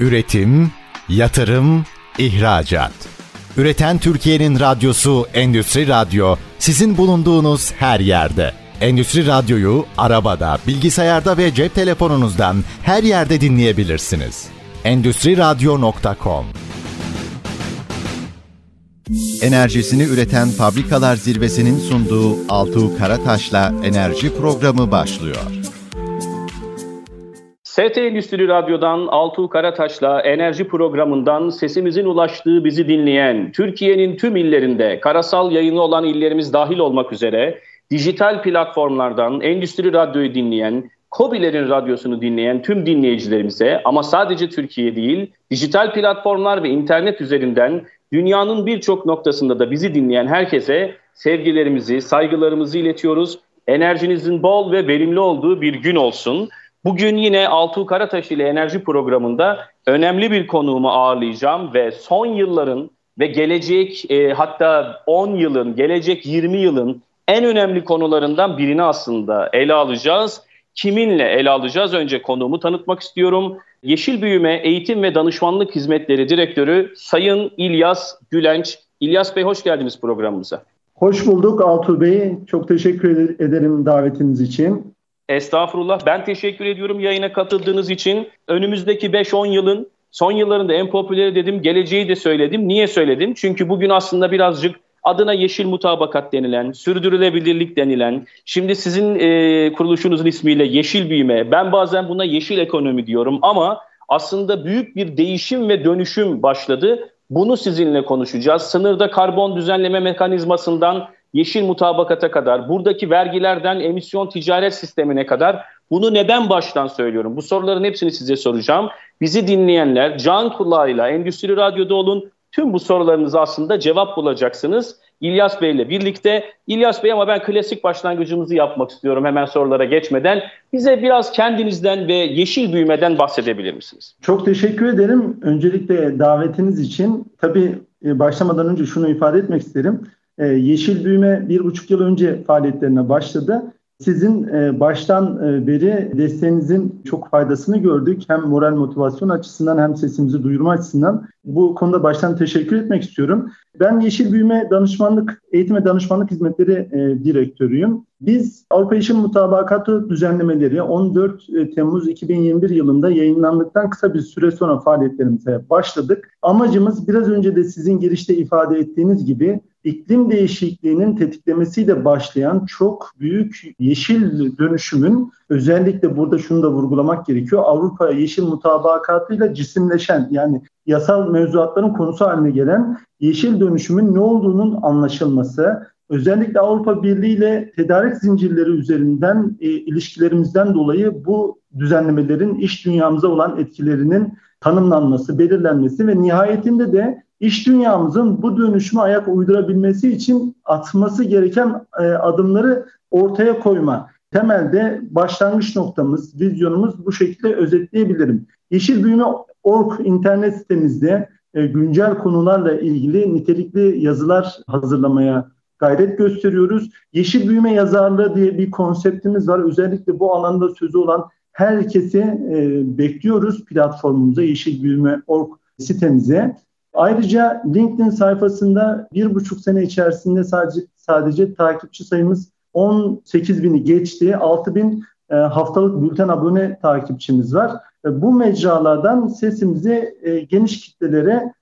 Üretim, yatırım, ihracat. Üreten Türkiye'nin radyosu Endüstri Radyo sizin bulunduğunuz her yerde. Endüstri Radyo'yu arabada, bilgisayarda ve cep telefonunuzdan her yerde dinleyebilirsiniz. Endüstri Radyo.com Enerjisini üreten fabrikalar zirvesinin sunduğu Altuğ Karataş'la enerji programı başlıyor. ST Endüstri Radyo'dan Altuğ Karataş'la enerji programından sesimizin ulaştığı bizi dinleyen, Türkiye'nin tüm illerinde karasal yayını olan illerimiz dahil olmak üzere dijital platformlardan Endüstri Radyo'yu dinleyen, Kobilerin radyosunu dinleyen tüm dinleyicilerimize ama sadece Türkiye değil, dijital platformlar ve internet üzerinden dünyanın birçok noktasında da bizi dinleyen herkese sevgilerimizi, saygılarımızı iletiyoruz. Enerjinizin bol ve verimli olduğu bir gün olsun. Bugün yine Altuğ Karataş ile enerji programında önemli bir konuğumu ağırlayacağım ve son yılların ve gelecek e, hatta 10 yılın, gelecek 20 yılın en önemli konularından birini aslında ele alacağız. Kiminle ele alacağız? Önce konuğumu tanıtmak istiyorum. Yeşil Büyüme Eğitim ve Danışmanlık Hizmetleri Direktörü Sayın İlyas Gülenç. İlyas Bey hoş geldiniz programımıza. Hoş bulduk Altuğ Bey. Çok teşekkür ederim davetiniz için. Estağfurullah. Ben teşekkür ediyorum yayına katıldığınız için. Önümüzdeki 5-10 yılın son yıllarında en popüleri dedim, geleceği de söyledim. Niye söyledim? Çünkü bugün aslında birazcık adına yeşil mutabakat denilen, sürdürülebilirlik denilen, şimdi sizin e, kuruluşunuzun ismiyle yeşil büyüme, ben bazen buna yeşil ekonomi diyorum ama aslında büyük bir değişim ve dönüşüm başladı. Bunu sizinle konuşacağız. Sınırda karbon düzenleme mekanizmasından yeşil mutabakata kadar, buradaki vergilerden emisyon ticaret sistemine kadar bunu neden baştan söylüyorum? Bu soruların hepsini size soracağım. Bizi dinleyenler can kulağıyla Endüstri Radyo'da olun. Tüm bu sorularınızı aslında cevap bulacaksınız. İlyas Bey ile birlikte. İlyas Bey ama ben klasik başlangıcımızı yapmak istiyorum hemen sorulara geçmeden. Bize biraz kendinizden ve yeşil büyümeden bahsedebilir misiniz? Çok teşekkür ederim. Öncelikle davetiniz için. Tabii e, başlamadan önce şunu ifade etmek isterim. E, yeşil Büyüme bir buçuk yıl önce faaliyetlerine başladı. Sizin e, baştan e, beri desteğinizin çok faydasını gördük. Hem moral motivasyon açısından hem sesimizi duyurma açısından. Bu konuda baştan teşekkür etmek istiyorum. Ben Yeşil Büyüme Danışmanlık, Eğitim ve Danışmanlık Hizmetleri Direktörüyüm. Biz Avrupa Yeşil Mutabakatı düzenlemeleri 14 Temmuz 2021 yılında yayınlandıktan kısa bir süre sonra faaliyetlerimize başladık. Amacımız biraz önce de sizin girişte ifade ettiğiniz gibi iklim değişikliğinin tetiklemesiyle başlayan çok büyük yeşil dönüşümün özellikle burada şunu da vurgulamak gerekiyor. Avrupa yeşil mutabakatıyla cisimleşen yani yasal mevzuatların konusu haline gelen yeşil dönüşümün ne olduğunun anlaşılması, özellikle Avrupa Birliği ile tedarik zincirleri üzerinden e, ilişkilerimizden dolayı bu düzenlemelerin iş dünyamıza olan etkilerinin tanımlanması, belirlenmesi ve nihayetinde de iş dünyamızın bu dönüşüme ayak uydurabilmesi için atması gereken e, adımları ortaya koyma. Temelde başlangıç noktamız, vizyonumuz bu şekilde özetleyebilirim. Yeşil Büyüme Org internet sitemizde e, güncel konularla ilgili nitelikli yazılar hazırlamaya gayret gösteriyoruz. Yeşil büyüme yazarlığı diye bir konseptimiz var. Özellikle bu alanda sözü olan herkesi e, bekliyoruz platformumuza, Yeşil Büyüme Org sitemize. Ayrıca LinkedIn sayfasında bir buçuk sene içerisinde sadece sadece takipçi sayımız 18 bini geçti. 6 bin e, haftalık bülten abone takipçimiz var. E, bu mecralardan sesimizi e, geniş kitlelere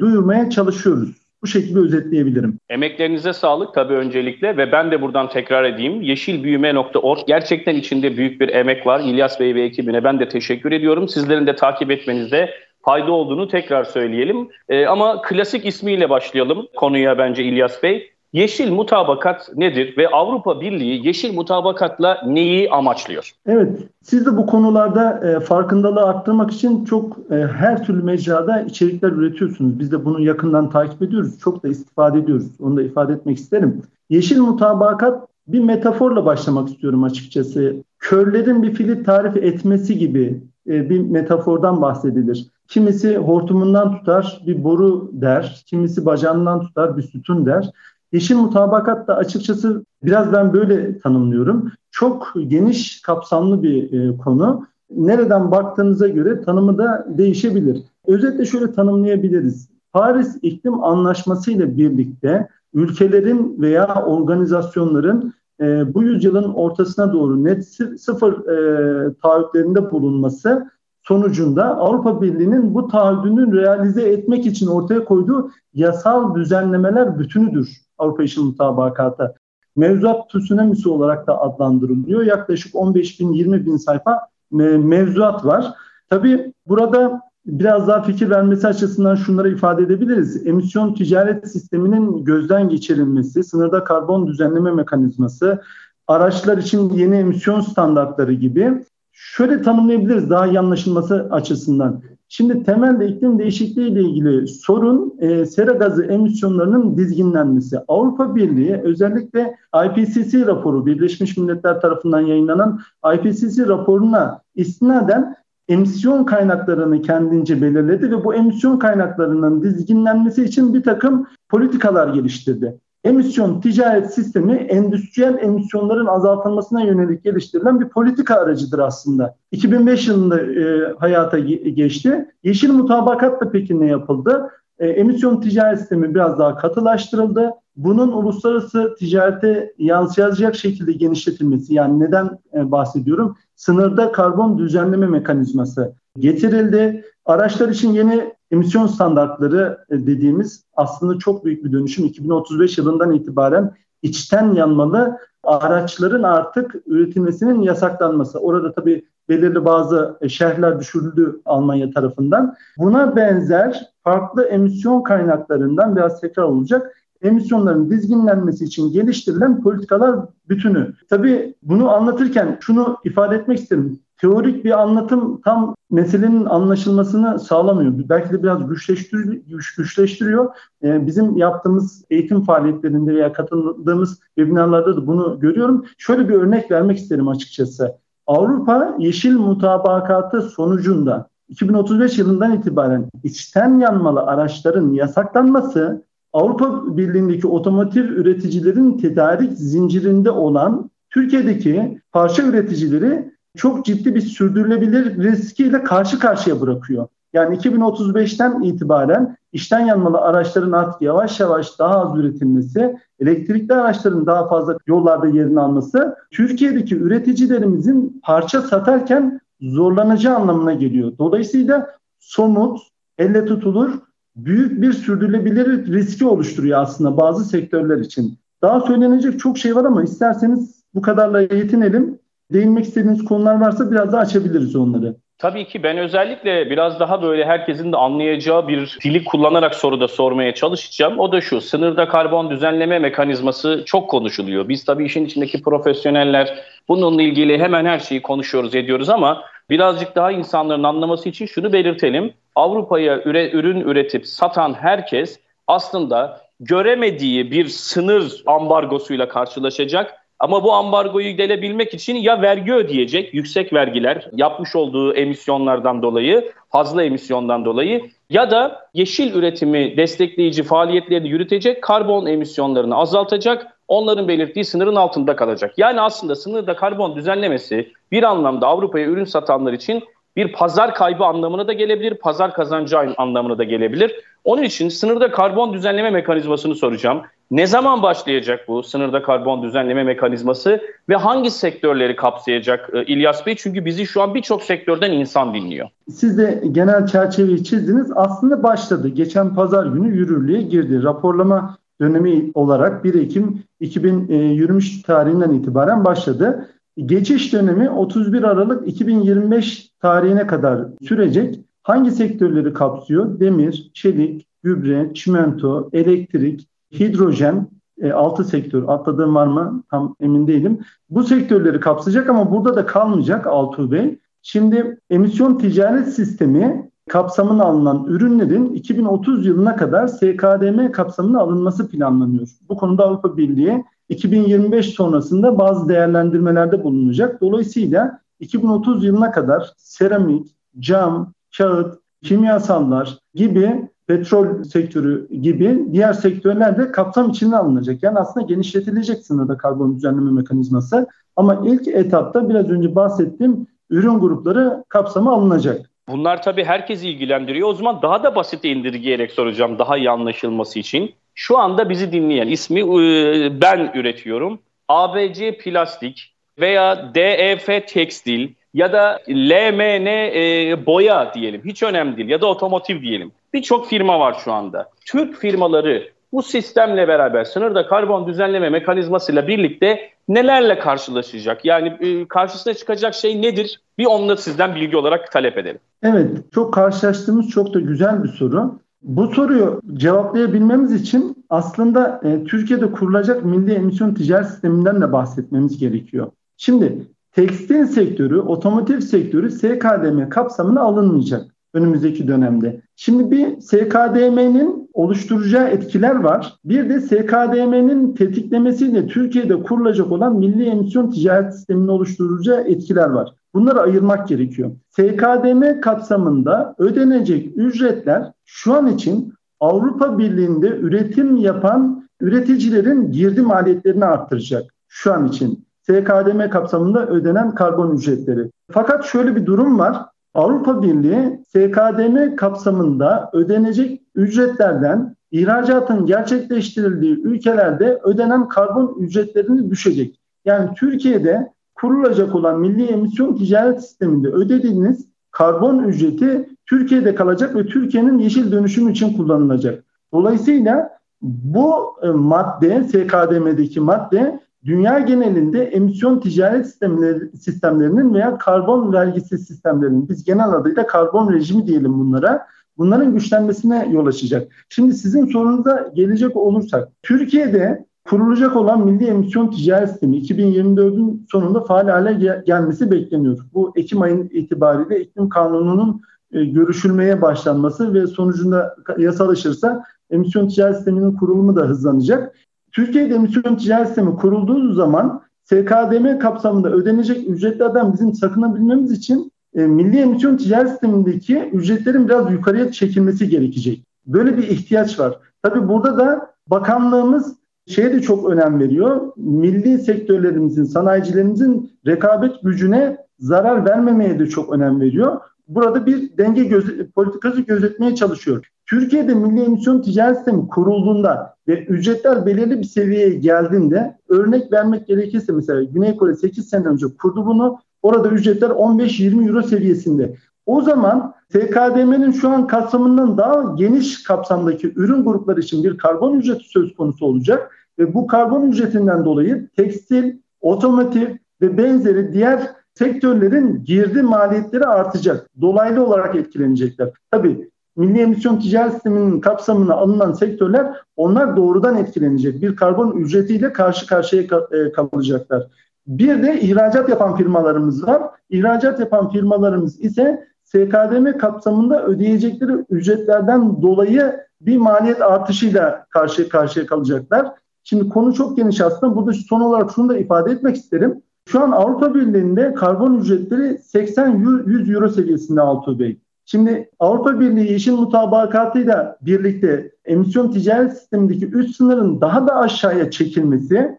duyurmaya çalışıyoruz. Bu şekilde özetleyebilirim. Emeklerinize sağlık tabii öncelikle ve ben de buradan tekrar edeyim. Yeşilbüyüme.org gerçekten içinde büyük bir emek var. İlyas Bey ve ekibine ben de teşekkür ediyorum. Sizlerin de takip etmenizde fayda olduğunu tekrar söyleyelim. Ee, ama klasik ismiyle başlayalım konuya bence İlyas Bey. Yeşil mutabakat nedir ve Avrupa Birliği yeşil mutabakatla neyi amaçlıyor? Evet, siz de bu konularda e, farkındalığı arttırmak için çok e, her türlü mecrada içerikler üretiyorsunuz. Biz de bunu yakından takip ediyoruz, çok da istifade ediyoruz. Onu da ifade etmek isterim. Yeşil mutabakat bir metaforla başlamak istiyorum açıkçası. Körlerin bir fili tarif etmesi gibi e, bir metafordan bahsedilir. Kimisi hortumundan tutar bir boru der, kimisi bacağından tutar bir sütun der. Yeşil mutabakat da açıkçası biraz ben böyle tanımlıyorum. Çok geniş kapsamlı bir e, konu. nereden baktığınıza göre tanımı da değişebilir. Özetle şöyle tanımlayabiliriz. Paris İklim Anlaşması ile birlikte ülkelerin veya organizasyonların e, bu yüzyılın ortasına doğru net sıfır e, taahhütlerinde bulunması sonucunda Avrupa Birliği'nin bu taahhüdünü realize etmek için ortaya koyduğu yasal düzenlemeler bütünüdür Avrupa İşin Mutabakatı. Mevzuat tsunamisi olarak da adlandırılıyor. Yaklaşık 15 bin 20 bin sayfa mevzuat var. Tabii burada biraz daha fikir vermesi açısından şunları ifade edebiliriz. Emisyon ticaret sisteminin gözden geçirilmesi, sınırda karbon düzenleme mekanizması, araçlar için yeni emisyon standartları gibi şöyle tanımlayabiliriz daha iyi anlaşılması açısından. Şimdi temelde iklim değişikliği ile ilgili sorun e, sera gazı emisyonlarının dizginlenmesi. Avrupa Birliği özellikle IPCC raporu Birleşmiş Milletler tarafından yayınlanan IPCC raporuna istinaden emisyon kaynaklarını kendince belirledi ve bu emisyon kaynaklarının dizginlenmesi için bir takım politikalar geliştirdi. Emisyon ticaret sistemi endüstriyel emisyonların azaltılmasına yönelik geliştirilen bir politika aracıdır aslında. 2005 yılında e, hayata geçti. Yeşil mutabakat da peki ne yapıldı? E, emisyon ticaret sistemi biraz daha katılaştırıldı. Bunun uluslararası ticarete yansıyacak şekilde genişletilmesi yani neden e, bahsediyorum? Sınırda karbon düzenleme mekanizması getirildi. Araçlar için yeni emisyon standartları e, dediğimiz aslında çok büyük bir dönüşüm. 2035 yılından itibaren içten yanmalı araçların artık üretilmesinin yasaklanması. Orada tabii belirli bazı e, şerhler düşürüldü Almanya tarafından. Buna benzer farklı emisyon kaynaklarından biraz tekrar olacak emisyonların dizginlenmesi için geliştirilen politikalar bütünü. Tabii bunu anlatırken şunu ifade etmek isterim. Teorik bir anlatım tam meselenin anlaşılmasını sağlamıyor. Belki de biraz güçleştiriyor. Güç, güçleştiriyor. Ee, bizim yaptığımız eğitim faaliyetlerinde veya katıldığımız webinarlarda da bunu görüyorum. Şöyle bir örnek vermek isterim açıkçası. Avrupa Yeşil Mutabakatı sonucunda 2035 yılından itibaren içten yanmalı araçların yasaklanması Avrupa Birliği'ndeki otomotiv üreticilerin tedarik zincirinde olan Türkiye'deki parça üreticileri çok ciddi bir sürdürülebilir riskiyle karşı karşıya bırakıyor. Yani 2035'ten itibaren işten yanmalı araçların artık yavaş yavaş daha az üretilmesi, elektrikli araçların daha fazla yollarda yerini alması Türkiye'deki üreticilerimizin parça satarken zorlanacağı anlamına geliyor. Dolayısıyla somut, elle tutulur büyük bir sürdürülebilir riski oluşturuyor aslında bazı sektörler için. Daha söylenecek çok şey var ama isterseniz bu kadarla yetinelim. Değinmek istediğiniz konular varsa biraz daha açabiliriz onları. Tabii ki ben özellikle biraz daha böyle herkesin de anlayacağı bir dili kullanarak soruda sormaya çalışacağım. O da şu, sınırda karbon düzenleme mekanizması çok konuşuluyor. Biz tabii işin içindeki profesyoneller bununla ilgili hemen her şeyi konuşuyoruz, ediyoruz ama birazcık daha insanların anlaması için şunu belirtelim. Avrupa'ya üre, ürün üretip satan herkes aslında göremediği bir sınır ambargosuyla karşılaşacak. Ama bu ambargoyu delebilmek için ya vergi ödeyecek, yüksek vergiler yapmış olduğu emisyonlardan dolayı, fazla emisyondan dolayı ya da yeşil üretimi destekleyici faaliyetlerini yürütecek, karbon emisyonlarını azaltacak, onların belirttiği sınırın altında kalacak. Yani aslında sınırda karbon düzenlemesi bir anlamda Avrupa'ya ürün satanlar için bir pazar kaybı anlamına da gelebilir, pazar kazancı anlamına da gelebilir. Onun için sınırda karbon düzenleme mekanizmasını soracağım. Ne zaman başlayacak bu sınırda karbon düzenleme mekanizması ve hangi sektörleri kapsayacak e, İlyas Bey? Çünkü bizi şu an birçok sektörden insan dinliyor. Siz de genel çerçeveyi çizdiniz. Aslında başladı. Geçen pazar günü yürürlüğe girdi. Raporlama dönemi olarak 1 Ekim 2023 tarihinden itibaren başladı. Geçiş dönemi 31 Aralık 2025 tarihine kadar sürecek. Hangi sektörleri kapsıyor? Demir, çelik, gübre, çimento, elektrik, hidrojen, e, 6 sektör atladığım var mı tam emin değilim. Bu sektörleri kapsayacak ama burada da kalmayacak Altuğ Bey. Şimdi emisyon ticaret sistemi kapsamına alınan ürünlerin 2030 yılına kadar SKDM kapsamına alınması planlanıyor. Bu konuda Avrupa Birliği 2025 sonrasında bazı değerlendirmelerde bulunacak. Dolayısıyla 2030 yılına kadar seramik, cam, kağıt, kimyasallar gibi petrol sektörü gibi diğer sektörler de kapsam içine alınacak. Yani aslında genişletilecek sınırda karbon düzenleme mekanizması. Ama ilk etapta biraz önce bahsettiğim ürün grupları kapsama alınacak. Bunlar tabii herkesi ilgilendiriyor. O zaman daha da basit indirgeyerek soracağım daha iyi anlaşılması için. Şu anda bizi dinleyen ismi e, ben üretiyorum. ABC Plastik veya DEF Tekstil ya da LMN e, boya diyelim. Hiç önemli değil. Ya da otomotiv diyelim. Birçok firma var şu anda. Türk firmaları bu sistemle beraber sınırda karbon düzenleme mekanizmasıyla birlikte nelerle karşılaşacak? Yani e, karşısına çıkacak şey nedir? Bir onları sizden bilgi olarak talep edelim. Evet, çok karşılaştığımız çok da güzel bir soru. Bu soruyu cevaplayabilmemiz için aslında e, Türkiye'de kurulacak milli emisyon ticaret sisteminden de bahsetmemiz gerekiyor. Şimdi tekstil sektörü, otomotiv sektörü SKDM kapsamına alınmayacak önümüzdeki dönemde. Şimdi bir SKDM'nin oluşturacağı etkiler var. Bir de SKDM'nin tetiklemesiyle Türkiye'de kurulacak olan milli emisyon ticaret sistemini oluşturacağı etkiler var. Bunları ayırmak gerekiyor. SKDM kapsamında ödenecek ücretler şu an için Avrupa Birliği'nde üretim yapan üreticilerin girdi maliyetlerini arttıracak şu an için. SKDM kapsamında ödenen karbon ücretleri. Fakat şöyle bir durum var. Avrupa Birliği SKDM kapsamında ödenecek ücretlerden ihracatın gerçekleştirildiği ülkelerde ödenen karbon ücretlerini düşecek. Yani Türkiye'de kurulacak olan milli emisyon ticaret sisteminde ödediğiniz karbon ücreti Türkiye'de kalacak ve Türkiye'nin yeşil dönüşüm için kullanılacak. Dolayısıyla bu e, madde, SKDM'deki madde dünya genelinde emisyon ticaret sistemleri, sistemlerinin veya karbon vergisi sistemlerinin, biz genel adıyla karbon rejimi diyelim bunlara, bunların güçlenmesine yol açacak. Şimdi sizin sorunuza gelecek olursak, Türkiye'de kurulacak olan milli emisyon ticaret sistemi 2024'ün sonunda faal hale gel- gelmesi bekleniyor. Bu Ekim ayının itibariyle iklim kanununun e, görüşülmeye başlanması ve sonucunda yasalaşırsa emisyon ticaret sisteminin kurulumu da hızlanacak. Türkiye'de emisyon ticaret sistemi kurulduğu zaman SKDM kapsamında ödenecek ücretlerden bizim sakınabilmemiz için e, milli emisyon ticaret sistemindeki ücretlerin biraz yukarıya çekilmesi gerekecek. Böyle bir ihtiyaç var. Tabii burada da bakanlığımız şeye de çok önem veriyor. Milli sektörlerimizin, sanayicilerimizin rekabet gücüne zarar vermemeye de çok önem veriyor. Burada bir denge göz politikası gözetmeye çalışıyor. Türkiye'de milli emisyon ticaret sistemi kurulduğunda ve ücretler belirli bir seviyeye geldiğinde örnek vermek gerekirse mesela Güney Kore 8 sene önce kurdu bunu. Orada ücretler 15-20 euro seviyesinde. O zaman TKDM'nin şu an kapsamından daha geniş kapsamdaki ürün grupları için bir karbon ücreti söz konusu olacak. Ve bu karbon ücretinden dolayı tekstil, otomotiv ve benzeri diğer sektörlerin girdi maliyetleri artacak. Dolaylı olarak etkilenecekler. Tabii milli emisyon ticaret sisteminin kapsamına alınan sektörler onlar doğrudan etkilenecek. Bir karbon ücretiyle karşı karşıya e, kalacaklar. Bir de ihracat yapan firmalarımız var. İhracat yapan firmalarımız ise SKDM kapsamında ödeyecekleri ücretlerden dolayı bir maliyet artışıyla karşı karşıya kalacaklar. Şimdi konu çok geniş aslında. Burada son olarak şunu da ifade etmek isterim. Şu an Avrupa Birliği'nde karbon ücretleri 80-100 euro seviyesinde Altuğ Bey. Şimdi Avrupa Birliği yeşil mutabakatıyla birlikte emisyon ticaret sistemindeki üst sınırın daha da aşağıya çekilmesi,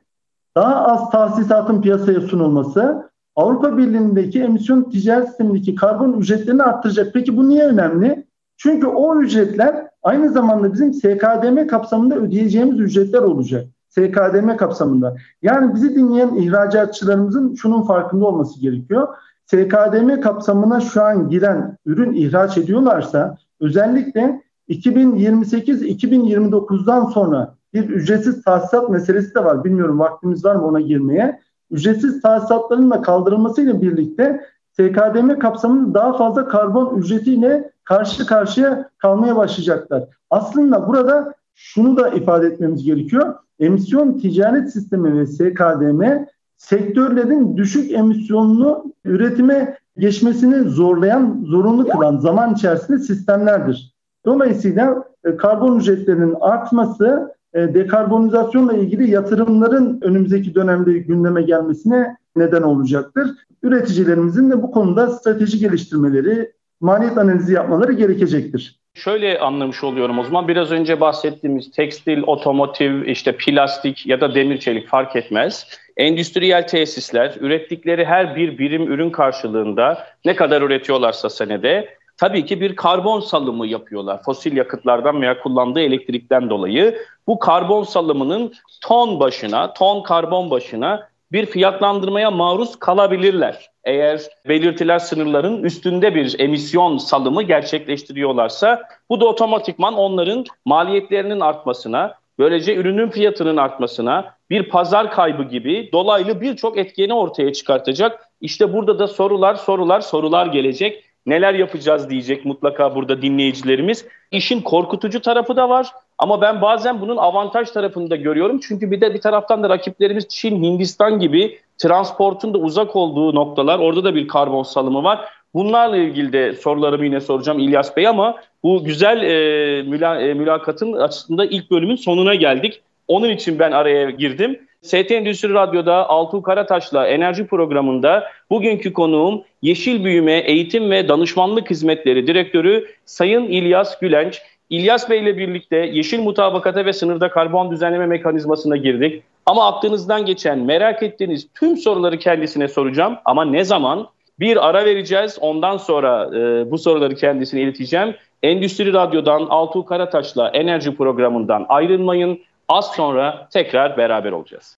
daha az tahsisatın piyasaya sunulması Avrupa Birliği'ndeki emisyon ticaret sistemindeki karbon ücretlerini arttıracak. Peki bu niye önemli? Çünkü o ücretler aynı zamanda bizim SKDM kapsamında ödeyeceğimiz ücretler olacak. SKDM kapsamında. Yani bizi dinleyen ihracatçılarımızın şunun farkında olması gerekiyor. SKDM kapsamına şu an giren ürün ihraç ediyorlarsa özellikle 2028-2029'dan sonra bir ücretsiz tahsisat meselesi de var. Bilmiyorum vaktimiz var mı ona girmeye. Ücretsiz tahsisatların da kaldırılmasıyla birlikte SKDM kapsamında daha fazla karbon ücretiyle karşı karşıya kalmaya başlayacaklar. Aslında burada şunu da ifade etmemiz gerekiyor. Emisyon ticaret sistemi ve SKDM sektörlerin düşük emisyonlu üretime geçmesini zorlayan, zorunlu kılan zaman içerisinde sistemlerdir. Dolayısıyla e, karbon ücretlerinin artması e, dekarbonizasyonla ilgili yatırımların önümüzdeki dönemde gündeme gelmesine neden olacaktır. Üreticilerimizin de bu konuda strateji geliştirmeleri, maliyet analizi yapmaları gerekecektir. Şöyle anlamış oluyorum o zaman biraz önce bahsettiğimiz tekstil, otomotiv, işte plastik ya da demir çelik fark etmez. endüstriyel tesisler ürettikleri her bir birim ürün karşılığında ne kadar üretiyorlarsa senede tabii ki bir karbon salımı yapıyorlar. Fosil yakıtlardan veya kullandığı elektrikten dolayı bu karbon salımının ton başına, ton karbon başına bir fiyatlandırmaya maruz kalabilirler. Eğer belirtilen sınırların üstünde bir emisyon salımı gerçekleştiriyorlarsa bu da otomatikman onların maliyetlerinin artmasına, böylece ürünün fiyatının artmasına, bir pazar kaybı gibi dolaylı birçok etkeni ortaya çıkartacak. İşte burada da sorular, sorular, sorular gelecek. Neler yapacağız diyecek mutlaka burada dinleyicilerimiz. İşin korkutucu tarafı da var ama ben bazen bunun avantaj tarafını da görüyorum. Çünkü bir de bir taraftan da rakiplerimiz Çin, Hindistan gibi transportun da uzak olduğu noktalar. Orada da bir karbon salımı var. Bunlarla ilgili de sorularımı yine soracağım İlyas Bey ama bu güzel e, müla, e, mülakatın açısında ilk bölümün sonuna geldik. Onun için ben araya girdim. ST Endüstri Radyo'da Altuğ Karataş'la enerji programında bugünkü konuğum Yeşil Büyüme Eğitim ve Danışmanlık Hizmetleri Direktörü Sayın İlyas Gülenç. İlyas Bey ile birlikte yeşil mutabakata ve sınırda karbon düzenleme mekanizmasına girdik. Ama aklınızdan geçen, merak ettiğiniz tüm soruları kendisine soracağım. Ama ne zaman? Bir ara vereceğiz. Ondan sonra e, bu soruları kendisine ileteceğim. Endüstri Radyo'dan Altuğ Karataş'la enerji programından ayrılmayın. Az sonra tekrar beraber olacağız.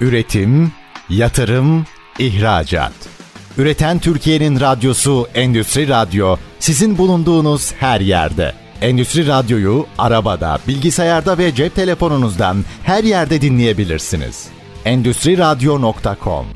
Üretim, yatırım, ihracat. Üreten Türkiye'nin radyosu Endüstri Radyo sizin bulunduğunuz her yerde. Endüstri Radyo'yu arabada, bilgisayarda ve cep telefonunuzdan her yerde dinleyebilirsiniz. Endüstri Radyo.com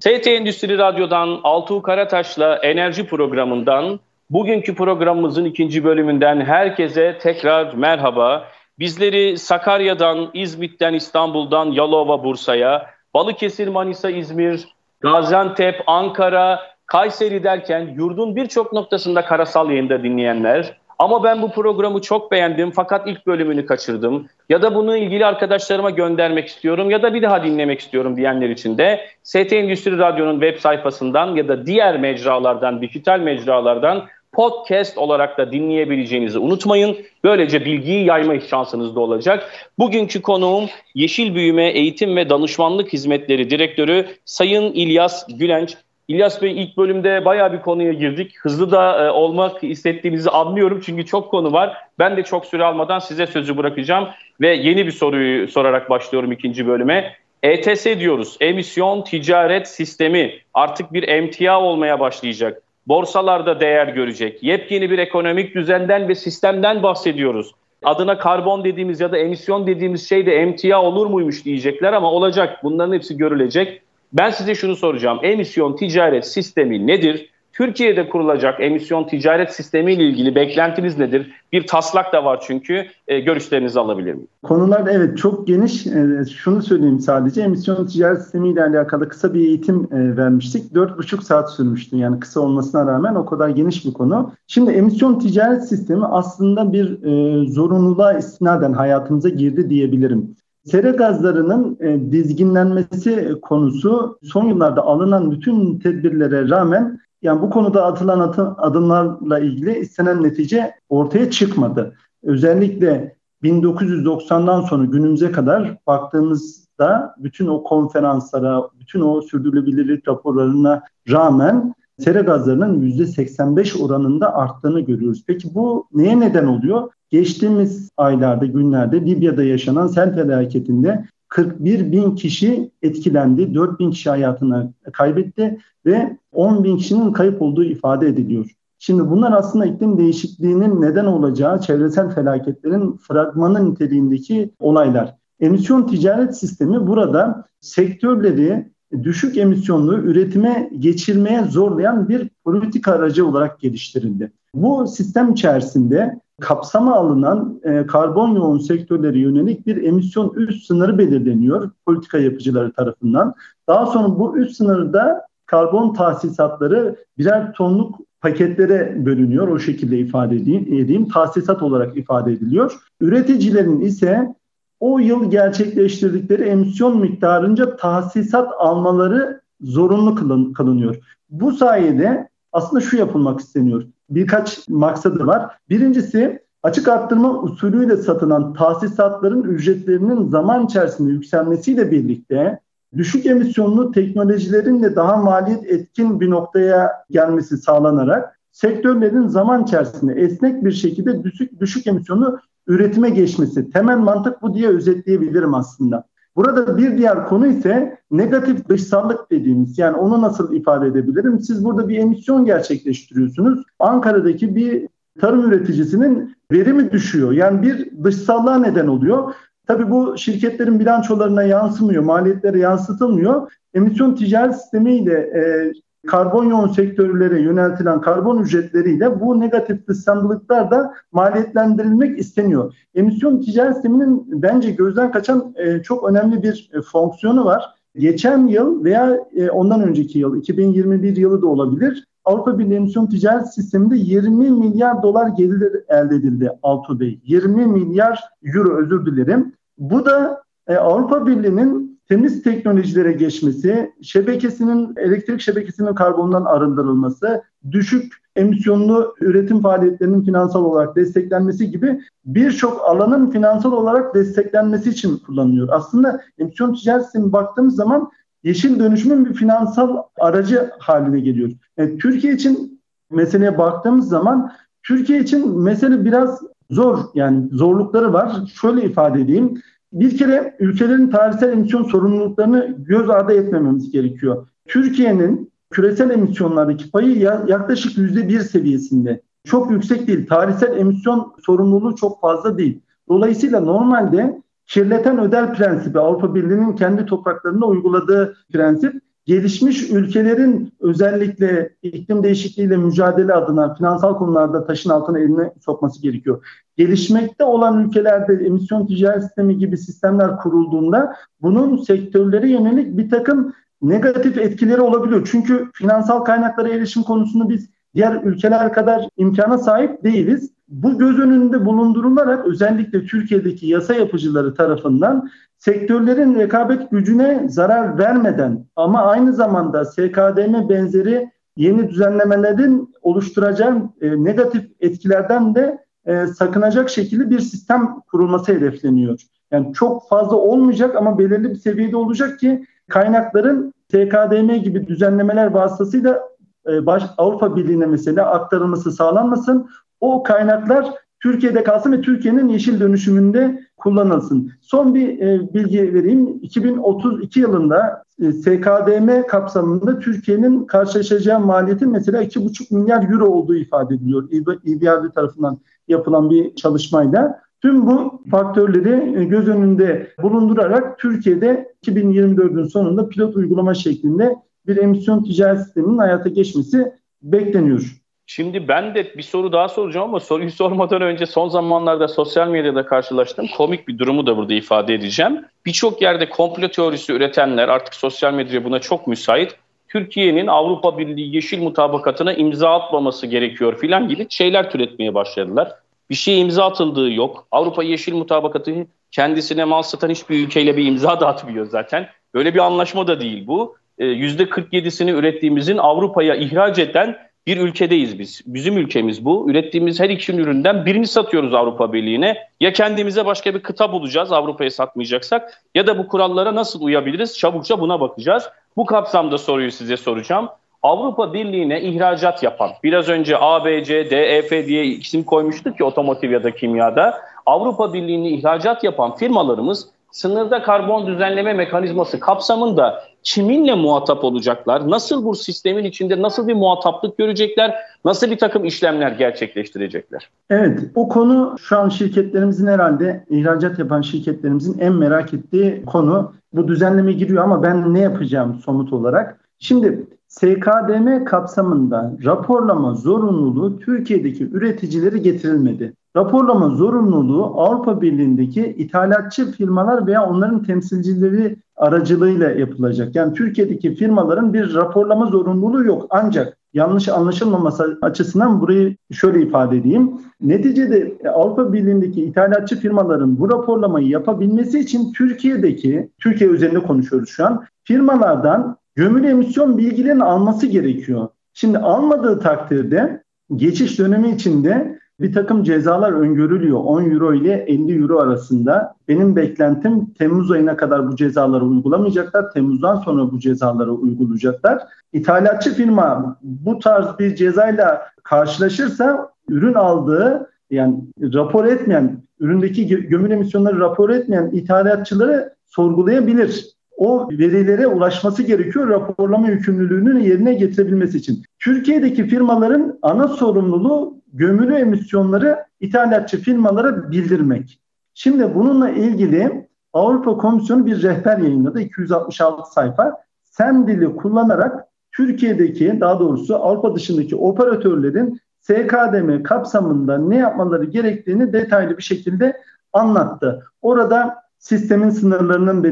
ST Endüstri Radyo'dan Altuğ Karataş'la enerji programından bugünkü programımızın ikinci bölümünden herkese tekrar merhaba. Bizleri Sakarya'dan, İzmit'ten, İstanbul'dan, Yalova, Bursa'ya, Balıkesir, Manisa, İzmir, Gaziantep, Ankara, Kayseri derken yurdun birçok noktasında karasal yayında dinleyenler, ama ben bu programı çok beğendim fakat ilk bölümünü kaçırdım. Ya da bunu ilgili arkadaşlarıma göndermek istiyorum ya da bir daha dinlemek istiyorum diyenler için de ST Endüstri Radyo'nun web sayfasından ya da diğer mecralardan, dijital mecralardan podcast olarak da dinleyebileceğinizi unutmayın. Böylece bilgiyi yayma şansınız da olacak. Bugünkü konuğum Yeşil Büyüme Eğitim ve Danışmanlık Hizmetleri Direktörü Sayın İlyas Gülenç. İlyas Bey ilk bölümde bayağı bir konuya girdik. Hızlı da e, olmak istediğinizi anlıyorum çünkü çok konu var. Ben de çok süre almadan size sözü bırakacağım ve yeni bir soruyu sorarak başlıyorum ikinci bölüme. ETS diyoruz. Emisyon Ticaret Sistemi artık bir emtia olmaya başlayacak. Borsalarda değer görecek. Yepyeni bir ekonomik düzenden ve sistemden bahsediyoruz. Adına karbon dediğimiz ya da emisyon dediğimiz şey de emtia olur muymuş diyecekler ama olacak. Bunların hepsi görülecek. Ben size şunu soracağım. Emisyon ticaret sistemi nedir? Türkiye'de kurulacak emisyon ticaret sistemi ile ilgili beklentiniz nedir? Bir taslak da var çünkü. E, görüşlerinizi alabilir miyim? Konular evet çok geniş. E, şunu söyleyeyim sadece. Emisyon ticaret sistemi ile alakalı kısa bir eğitim e, vermiştik. 4,5 saat sürmüştü. Yani kısa olmasına rağmen o kadar geniş bir konu. Şimdi emisyon ticaret sistemi aslında bir e, zorunluluğa istinaden hayatımıza girdi diyebilirim. Sera gazlarının e, dizginlenmesi konusu son yıllarda alınan bütün tedbirlere rağmen yani bu konuda atılan adımlarla ilgili istenen netice ortaya çıkmadı. Özellikle 1990'dan sonra günümüze kadar baktığımızda bütün o konferanslara, bütün o sürdürülebilirlik raporlarına rağmen sera gazlarının %85 oranında arttığını görüyoruz. Peki bu neye neden oluyor? Geçtiğimiz aylarda, günlerde Libya'da yaşanan sel felaketinde 41 bin kişi etkilendi, 4 bin kişi hayatını kaybetti ve 10 bin kişinin kayıp olduğu ifade ediliyor. Şimdi bunlar aslında iklim değişikliğinin neden olacağı çevresel felaketlerin fragmanı niteliğindeki olaylar. Emisyon ticaret sistemi burada sektörleri düşük emisyonlu üretime geçirmeye zorlayan bir politika aracı olarak geliştirildi. Bu sistem içerisinde kapsama alınan e, karbon yoğun sektörlere yönelik bir emisyon üst sınırı belirleniyor politika yapıcıları tarafından. Daha sonra bu üst sınırda karbon tahsisatları birer tonluk paketlere bölünüyor. O şekilde ifade edeyim, edeyim. Tahsisat olarak ifade ediliyor. Üreticilerin ise o yıl gerçekleştirdikleri emisyon miktarınca tahsisat almaları zorunlu kılın, kılınıyor. Bu sayede aslında şu yapılmak isteniyor birkaç maksadı var. Birincisi Açık arttırma usulüyle satılan tahsisatların ücretlerinin zaman içerisinde yükselmesiyle birlikte düşük emisyonlu teknolojilerin de daha maliyet etkin bir noktaya gelmesi sağlanarak sektörlerin zaman içerisinde esnek bir şekilde düşük, düşük emisyonlu üretime geçmesi. Temel mantık bu diye özetleyebilirim aslında. Burada bir diğer konu ise negatif dışsallık dediğimiz yani onu nasıl ifade edebilirim? Siz burada bir emisyon gerçekleştiriyorsunuz. Ankara'daki bir tarım üreticisinin verimi düşüyor. Yani bir dışsallığa neden oluyor. Tabii bu şirketlerin bilançolarına yansımıyor, maliyetlere yansıtılmıyor. Emisyon ticaret sistemiyle e, karbon yoğun sektörlere yöneltilen karbon ücretleriyle bu negatif dışsallıklar da maliyetlendirilmek isteniyor. Emisyon ticaret sisteminin bence gözden kaçan e, çok önemli bir e, fonksiyonu var. Geçen yıl veya e, ondan önceki yıl 2021 yılı da olabilir. Avrupa Birliği emisyon ticaret sisteminde 20 milyar dolar gelir elde edildi Altu Bey. 20 milyar euro özür dilerim. Bu da e, Avrupa Birliği'nin temiz teknolojilere geçmesi, şebekesinin elektrik şebekesinin karbondan arındırılması, düşük emisyonlu üretim faaliyetlerinin finansal olarak desteklenmesi gibi birçok alanın finansal olarak desteklenmesi için kullanılıyor. Aslında emisyon ticaret baktığımız zaman yeşil dönüşümün bir finansal aracı haline geliyor. Yani e, Türkiye için meseleye baktığımız zaman Türkiye için mesele biraz zor yani zorlukları var. Şöyle ifade edeyim. Bir kere ülkelerin tarihsel emisyon sorumluluklarını göz ardı etmememiz gerekiyor. Türkiye'nin küresel emisyonlardaki payı yaklaşık yüzde bir seviyesinde. Çok yüksek değil. Tarihsel emisyon sorumluluğu çok fazla değil. Dolayısıyla normalde kirleten öder prensibi Avrupa Birliği'nin kendi topraklarında uyguladığı prensip gelişmiş ülkelerin özellikle iklim değişikliğiyle mücadele adına finansal konularda taşın altına eline sokması gerekiyor. Gelişmekte olan ülkelerde emisyon ticaret sistemi gibi sistemler kurulduğunda bunun sektörlere yönelik bir takım negatif etkileri olabiliyor. Çünkü finansal kaynaklara erişim konusunda biz diğer ülkeler kadar imkana sahip değiliz. Bu göz önünde bulundurularak özellikle Türkiye'deki yasa yapıcıları tarafından sektörlerin rekabet gücüne zarar vermeden ama aynı zamanda SKDM benzeri yeni düzenlemelerin oluşturacağı e, negatif etkilerden de e, sakınacak şekilde bir sistem kurulması hedefleniyor. Yani çok fazla olmayacak ama belirli bir seviyede olacak ki kaynakların SKDM gibi düzenlemeler vasıtasıyla e, baş, Avrupa Birliği'ne mesela aktarılması sağlanmasın. O kaynaklar Türkiye'de kalsın ve Türkiye'nin yeşil dönüşümünde kullanılsın. Son bir e, bilgi vereyim. 2032 yılında e, SKDM kapsamında Türkiye'nin karşılaşacağı maliyetin mesela 2,5 milyar euro olduğu ifade ediliyor. İBRD tarafından yapılan bir çalışmayla. Tüm bu faktörleri e, göz önünde bulundurarak Türkiye'de 2024'ün sonunda pilot uygulama şeklinde bir emisyon ticaret sisteminin hayata geçmesi bekleniyor. Şimdi ben de bir soru daha soracağım ama soruyu sormadan önce son zamanlarda sosyal medyada karşılaştığım komik bir durumu da burada ifade edeceğim. Birçok yerde komplo teorisi üretenler artık sosyal medya buna çok müsait. Türkiye'nin Avrupa Birliği yeşil mutabakatına imza atmaması gerekiyor filan gibi şeyler türetmeye başladılar. Bir şey imza atıldığı yok. Avrupa Yeşil Mutabakatı kendisine mal satan hiçbir ülkeyle bir imza da atmıyor zaten. Böyle bir anlaşma da değil bu. %47'sini ee, ürettiğimizin Avrupa'ya ihraç eden bir ülkedeyiz biz. Bizim ülkemiz bu. Ürettiğimiz her iki üründen birini satıyoruz Avrupa Birliği'ne. Ya kendimize başka bir kıta bulacağız Avrupa'ya satmayacaksak ya da bu kurallara nasıl uyabiliriz? Çabukça buna bakacağız. Bu kapsamda soruyu size soracağım. Avrupa Birliği'ne ihracat yapan, biraz önce ABC, DEF diye isim koymuştuk ki otomotiv ya da kimyada. Avrupa Birliği'ne ihracat yapan firmalarımız sınırda karbon düzenleme mekanizması kapsamında kiminle muhatap olacaklar? Nasıl bu sistemin içinde nasıl bir muhataplık görecekler? Nasıl bir takım işlemler gerçekleştirecekler? Evet, o konu şu an şirketlerimizin herhalde ihracat yapan şirketlerimizin en merak ettiği konu. Bu düzenleme giriyor ama ben ne yapacağım somut olarak? Şimdi SKDM kapsamında raporlama zorunluluğu Türkiye'deki üreticileri getirilmedi. Raporlama zorunluluğu Avrupa Birliği'ndeki ithalatçı firmalar veya onların temsilcileri aracılığıyla yapılacak. Yani Türkiye'deki firmaların bir raporlama zorunluluğu yok. Ancak yanlış anlaşılmaması açısından burayı şöyle ifade edeyim. Neticede Avrupa Birliği'ndeki ithalatçı firmaların bu raporlamayı yapabilmesi için Türkiye'deki, Türkiye üzerinde konuşuyoruz şu an, firmalardan gömülü emisyon bilgilerini alması gerekiyor. Şimdi almadığı takdirde geçiş dönemi içinde bir takım cezalar öngörülüyor 10 euro ile 50 euro arasında. Benim beklentim Temmuz ayına kadar bu cezaları uygulamayacaklar. Temmuz'dan sonra bu cezaları uygulayacaklar. İthalatçı firma bu tarz bir cezayla karşılaşırsa ürün aldığı yani rapor etmeyen, üründeki gömül emisyonları rapor etmeyen ithalatçıları sorgulayabilir o verilere ulaşması gerekiyor raporlama yükümlülüğünü yerine getirebilmesi için. Türkiye'deki firmaların ana sorumluluğu gömülü emisyonları ithalatçı firmalara bildirmek. Şimdi bununla ilgili Avrupa Komisyonu bir rehber yayınladı 266 sayfa. SEM dili kullanarak Türkiye'deki daha doğrusu Avrupa dışındaki operatörlerin SKDM kapsamında ne yapmaları gerektiğini detaylı bir şekilde anlattı. Orada sistemin sınırlarının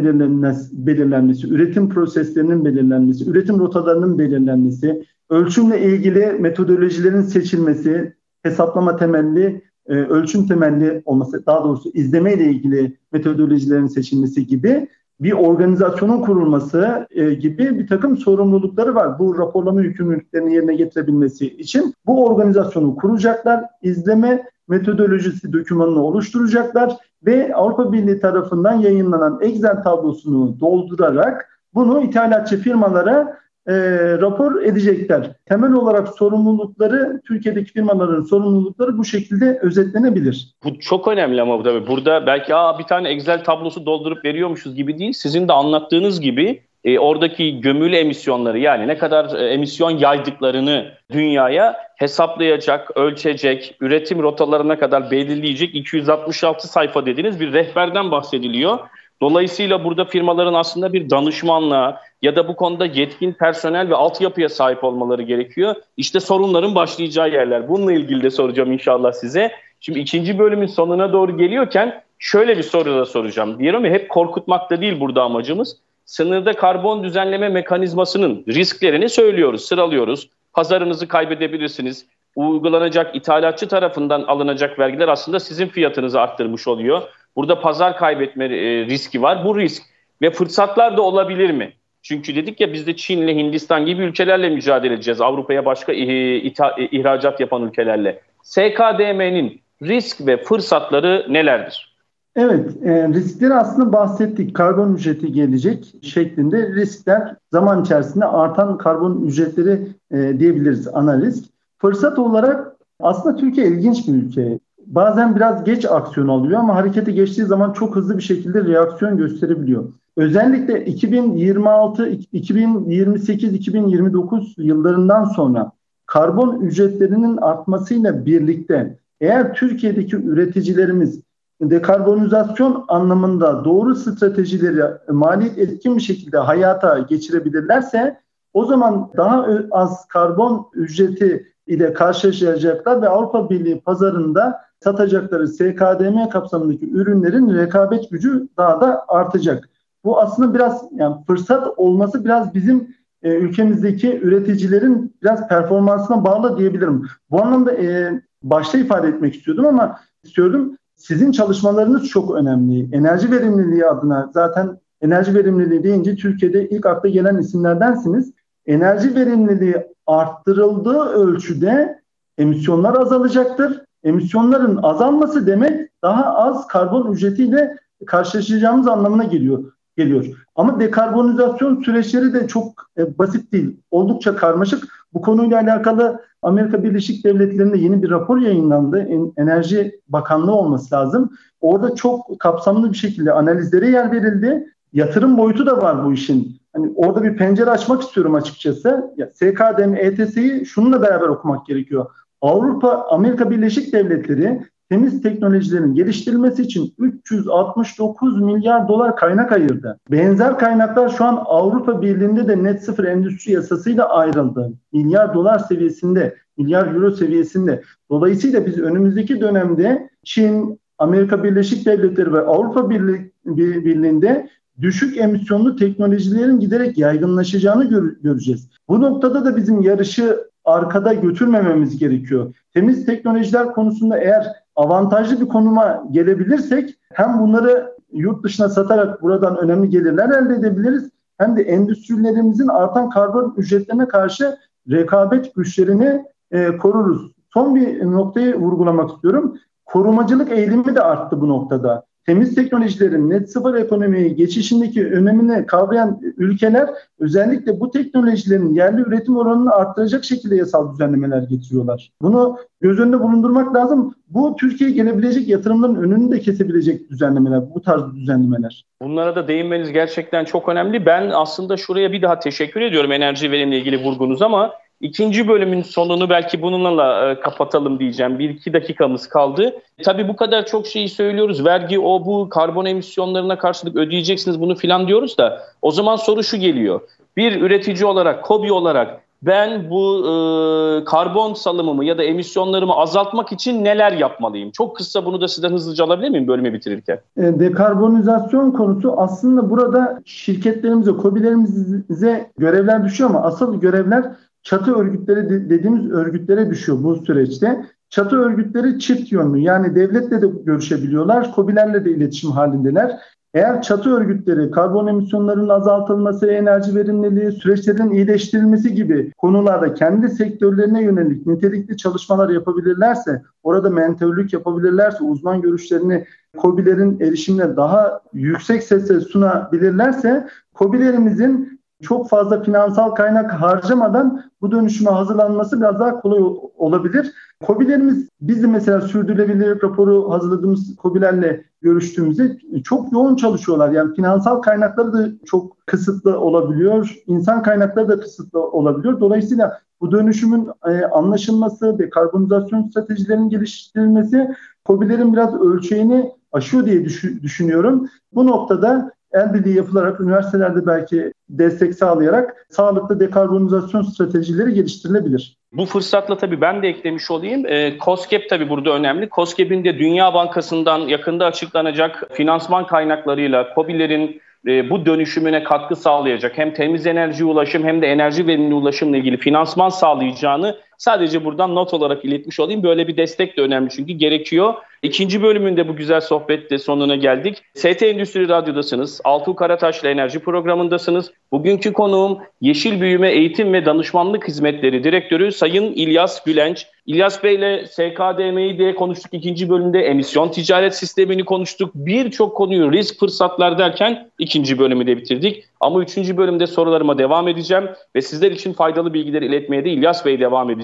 belirlenmesi, üretim proseslerinin belirlenmesi, üretim rotalarının belirlenmesi, ölçümle ilgili metodolojilerin seçilmesi, hesaplama temelli, e, ölçüm temelli olması, daha doğrusu izleme ile ilgili metodolojilerin seçilmesi gibi bir organizasyonun kurulması e, gibi bir takım sorumlulukları var. Bu raporlama yükümlülüklerini yerine getirebilmesi için bu organizasyonu kuracaklar, izleme metodolojisi dokümanını oluşturacaklar ve Avrupa Birliği tarafından yayınlanan Excel tablosunu doldurarak bunu ithalatçı firmalara e, rapor edecekler. Temel olarak sorumlulukları Türkiye'deki firmaların sorumlulukları bu şekilde özetlenebilir. Bu çok önemli ama tabii burada belki Aa, bir tane Excel tablosu doldurup veriyormuşuz gibi değil. Sizin de anlattığınız gibi e, oradaki gömülü emisyonları yani ne kadar e, emisyon yaydıklarını dünyaya hesaplayacak, ölçecek, üretim rotalarına kadar belirleyecek 266 sayfa dediğiniz bir rehberden bahsediliyor. Dolayısıyla burada firmaların aslında bir danışmanlığa ya da bu konuda yetkin personel ve altyapıya sahip olmaları gerekiyor. İşte sorunların başlayacağı yerler. Bununla ilgili de soracağım inşallah size. Şimdi ikinci bölümün sonuna doğru geliyorken şöyle bir soru da soracağım. Diyorum ya hep korkutmak da değil burada amacımız. Sınırda karbon düzenleme mekanizmasının risklerini söylüyoruz, sıralıyoruz. Pazarınızı kaybedebilirsiniz. Uygulanacak ithalatçı tarafından alınacak vergiler aslında sizin fiyatınızı arttırmış oluyor. Burada pazar kaybetme e, riski var. Bu risk ve fırsatlar da olabilir mi? Çünkü dedik ya biz de Çin'le Hindistan gibi ülkelerle mücadele edeceğiz. Avrupa'ya başka ihracat yapan ülkelerle. SKDM'nin risk ve fırsatları nelerdir? Evet, e, riskleri aslında bahsettik. Karbon ücreti gelecek şeklinde riskler zaman içerisinde artan karbon ücretleri e, diyebiliriz ana risk. Fırsat olarak aslında Türkiye ilginç bir ülke bazen biraz geç aksiyon alıyor ama harekete geçtiği zaman çok hızlı bir şekilde reaksiyon gösterebiliyor. Özellikle 2026, 2028, 2029 yıllarından sonra karbon ücretlerinin artmasıyla birlikte eğer Türkiye'deki üreticilerimiz dekarbonizasyon anlamında doğru stratejileri maliyet etkin bir şekilde hayata geçirebilirlerse o zaman daha az karbon ücreti ile karşılaşacaklar ve Avrupa Birliği pazarında satacakları SKDM kapsamındaki ürünlerin rekabet gücü daha da artacak. Bu aslında biraz yani fırsat olması biraz bizim e, ülkemizdeki üreticilerin biraz performansına bağlı diyebilirim. Bu anlamda e, başta ifade etmek istiyordum ama istiyordum sizin çalışmalarınız çok önemli. Enerji verimliliği adına zaten enerji verimliliği deyince Türkiye'de ilk akla gelen isimlerdensiniz. Enerji verimliliği arttırıldığı ölçüde emisyonlar azalacaktır emisyonların azalması demek daha az karbon ücretiyle karşılaşacağımız anlamına geliyor. geliyor. Ama dekarbonizasyon süreçleri de çok e, basit değil. Oldukça karmaşık. Bu konuyla alakalı Amerika Birleşik Devletleri'nde yeni bir rapor yayınlandı. En, Enerji Bakanlığı olması lazım. Orada çok kapsamlı bir şekilde analizlere yer verildi. Yatırım boyutu da var bu işin. Hani orada bir pencere açmak istiyorum açıkçası. Ya, SKDM, ETS'yi şununla beraber okumak gerekiyor. Avrupa, Amerika Birleşik Devletleri temiz teknolojilerin geliştirilmesi için 369 milyar dolar kaynak ayırdı. Benzer kaynaklar şu an Avrupa Birliği'nde de net sıfır endüstri yasasıyla ayrıldı. Milyar dolar seviyesinde, milyar euro seviyesinde. Dolayısıyla biz önümüzdeki dönemde Çin, Amerika Birleşik Devletleri ve Avrupa Birliği'nde düşük emisyonlu teknolojilerin giderek yaygınlaşacağını gör- göreceğiz. Bu noktada da bizim yarışı arkada götürmememiz gerekiyor. Temiz teknolojiler konusunda eğer avantajlı bir konuma gelebilirsek hem bunları yurt dışına satarak buradan önemli gelirler elde edebiliriz hem de endüstrilerimizin artan karbon ücretlerine karşı rekabet güçlerini e, koruruz. son bir noktayı vurgulamak istiyorum. Korumacılık eğilimi de arttı bu noktada temiz teknolojilerin net sıfır ekonomiye geçişindeki önemini kavrayan ülkeler özellikle bu teknolojilerin yerli üretim oranını arttıracak şekilde yasal düzenlemeler getiriyorlar. Bunu göz önünde bulundurmak lazım. Bu Türkiye'ye gelebilecek yatırımların önünü de kesebilecek düzenlemeler, bu tarz düzenlemeler. Bunlara da değinmeniz gerçekten çok önemli. Ben aslında şuraya bir daha teşekkür ediyorum enerji verimle ilgili vurgunuz ama İkinci bölümün sonunu belki bununla e, kapatalım diyeceğim. Bir iki dakikamız kaldı. Tabii bu kadar çok şeyi söylüyoruz. Vergi o bu karbon emisyonlarına karşılık ödeyeceksiniz bunu filan diyoruz da o zaman soru şu geliyor. Bir üretici olarak, kobi olarak ben bu e, karbon salımımı ya da emisyonlarımı azaltmak için neler yapmalıyım? Çok kısa bunu da sizden hızlıca alabilir miyim bölümü bitirirken? E, dekarbonizasyon konusu aslında burada şirketlerimize, kobilerimize görevler düşüyor ama asıl görevler çatı örgütleri dediğimiz örgütlere düşüyor bu süreçte. Çatı örgütleri çift yönlü yani devletle de görüşebiliyorlar, kobilerle de iletişim halindeler. Eğer çatı örgütleri karbon emisyonlarının azaltılması, enerji verimliliği, süreçlerin iyileştirilmesi gibi konularda kendi sektörlerine yönelik nitelikli çalışmalar yapabilirlerse, orada mentörlük yapabilirlerse, uzman görüşlerini COBİ'lerin erişimine daha yüksek sesle sunabilirlerse, COBİ'lerimizin çok fazla finansal kaynak harcamadan bu dönüşüme hazırlanması biraz daha kolay olabilir. COBİ'lerimiz biz mesela sürdürülebilirlik raporu hazırladığımız COBİ'lerle görüştüğümüzde çok yoğun çalışıyorlar. Yani finansal kaynakları da çok kısıtlı olabiliyor. insan kaynakları da kısıtlı olabiliyor. Dolayısıyla bu dönüşümün e, anlaşılması, dekarbonizasyon stratejilerinin geliştirilmesi COBİ'lerin biraz ölçeğini aşıyor diye düşünüyorum. Bu noktada el birliği yapılarak üniversitelerde belki destek sağlayarak sağlıklı dekarbonizasyon stratejileri geliştirilebilir. Bu fırsatla tabii ben de eklemiş olayım. E, COSGAP tabii burada önemli. COSGAP'in de Dünya Bankası'ndan yakında açıklanacak finansman kaynaklarıyla COBİ'lerin e, bu dönüşümüne katkı sağlayacak hem temiz enerji ulaşım hem de enerji verimli ulaşımla ilgili finansman sağlayacağını sadece buradan not olarak iletmiş olayım. Böyle bir destek de önemli çünkü gerekiyor. İkinci bölümünde bu güzel sohbette sonuna geldik. ST Endüstri Radyo'dasınız. Altuğ Karataş'la enerji programındasınız. Bugünkü konuğum Yeşil Büyüme Eğitim ve Danışmanlık Hizmetleri Direktörü Sayın İlyas Gülenç. İlyas Bey ile SKDM'yi de konuştuk ikinci bölümde. Emisyon ticaret sistemini konuştuk. Birçok konuyu risk fırsatlar derken ikinci bölümü de bitirdik. Ama üçüncü bölümde sorularıma devam edeceğim ve sizler için faydalı bilgileri iletmeye de İlyas Bey devam edecek.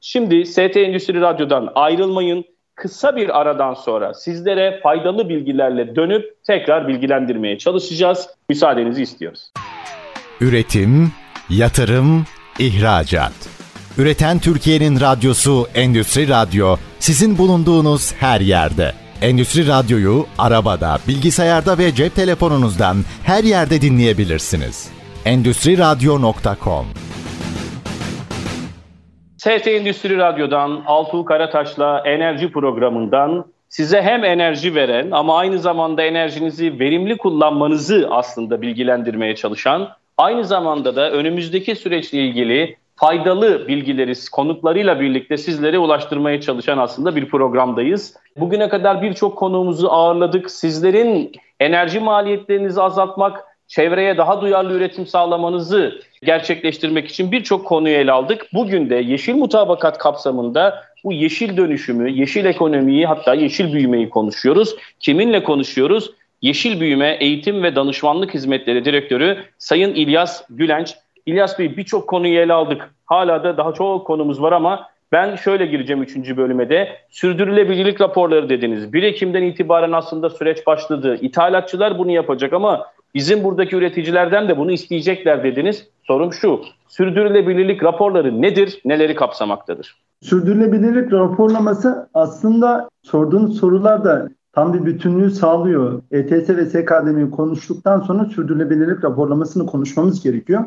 Şimdi ST Endüstri Radyo'dan ayrılmayın kısa bir aradan sonra sizlere faydalı bilgilerle dönüp tekrar bilgilendirmeye çalışacağız. Müsaadenizi istiyoruz. Üretim, yatırım, ihracat. Üreten Türkiye'nin radyosu Endüstri Radyo sizin bulunduğunuz her yerde. Endüstri Radyo'yu arabada, bilgisayarda ve cep telefonunuzdan her yerde dinleyebilirsiniz. Endüstri Radyo.com ST Endüstri Radyo'dan Altuğ Karataş'la enerji programından size hem enerji veren ama aynı zamanda enerjinizi verimli kullanmanızı aslında bilgilendirmeye çalışan, aynı zamanda da önümüzdeki süreçle ilgili faydalı bilgileri konuklarıyla birlikte sizlere ulaştırmaya çalışan aslında bir programdayız. Bugüne kadar birçok konuğumuzu ağırladık. Sizlerin enerji maliyetlerinizi azaltmak, çevreye daha duyarlı üretim sağlamanızı gerçekleştirmek için birçok konuyu ele aldık. Bugün de yeşil mutabakat kapsamında bu yeşil dönüşümü, yeşil ekonomiyi hatta yeşil büyümeyi konuşuyoruz. Kiminle konuşuyoruz? Yeşil Büyüme Eğitim ve Danışmanlık Hizmetleri Direktörü Sayın İlyas Gülenç. İlyas Bey birçok konuyu ele aldık. Hala da daha çok konumuz var ama ben şöyle gireceğim 3. bölüme de. Sürdürülebilirlik raporları dediniz. 1 Ekim'den itibaren aslında süreç başladı. İthalatçılar bunu yapacak ama Bizim buradaki üreticilerden de bunu isteyecekler dediniz. Sorum şu, sürdürülebilirlik raporları nedir, neleri kapsamaktadır? Sürdürülebilirlik raporlaması aslında sorduğunuz sorularda tam bir bütünlüğü sağlıyor. ETS ve SKDM'yi konuştuktan sonra sürdürülebilirlik raporlamasını konuşmamız gerekiyor.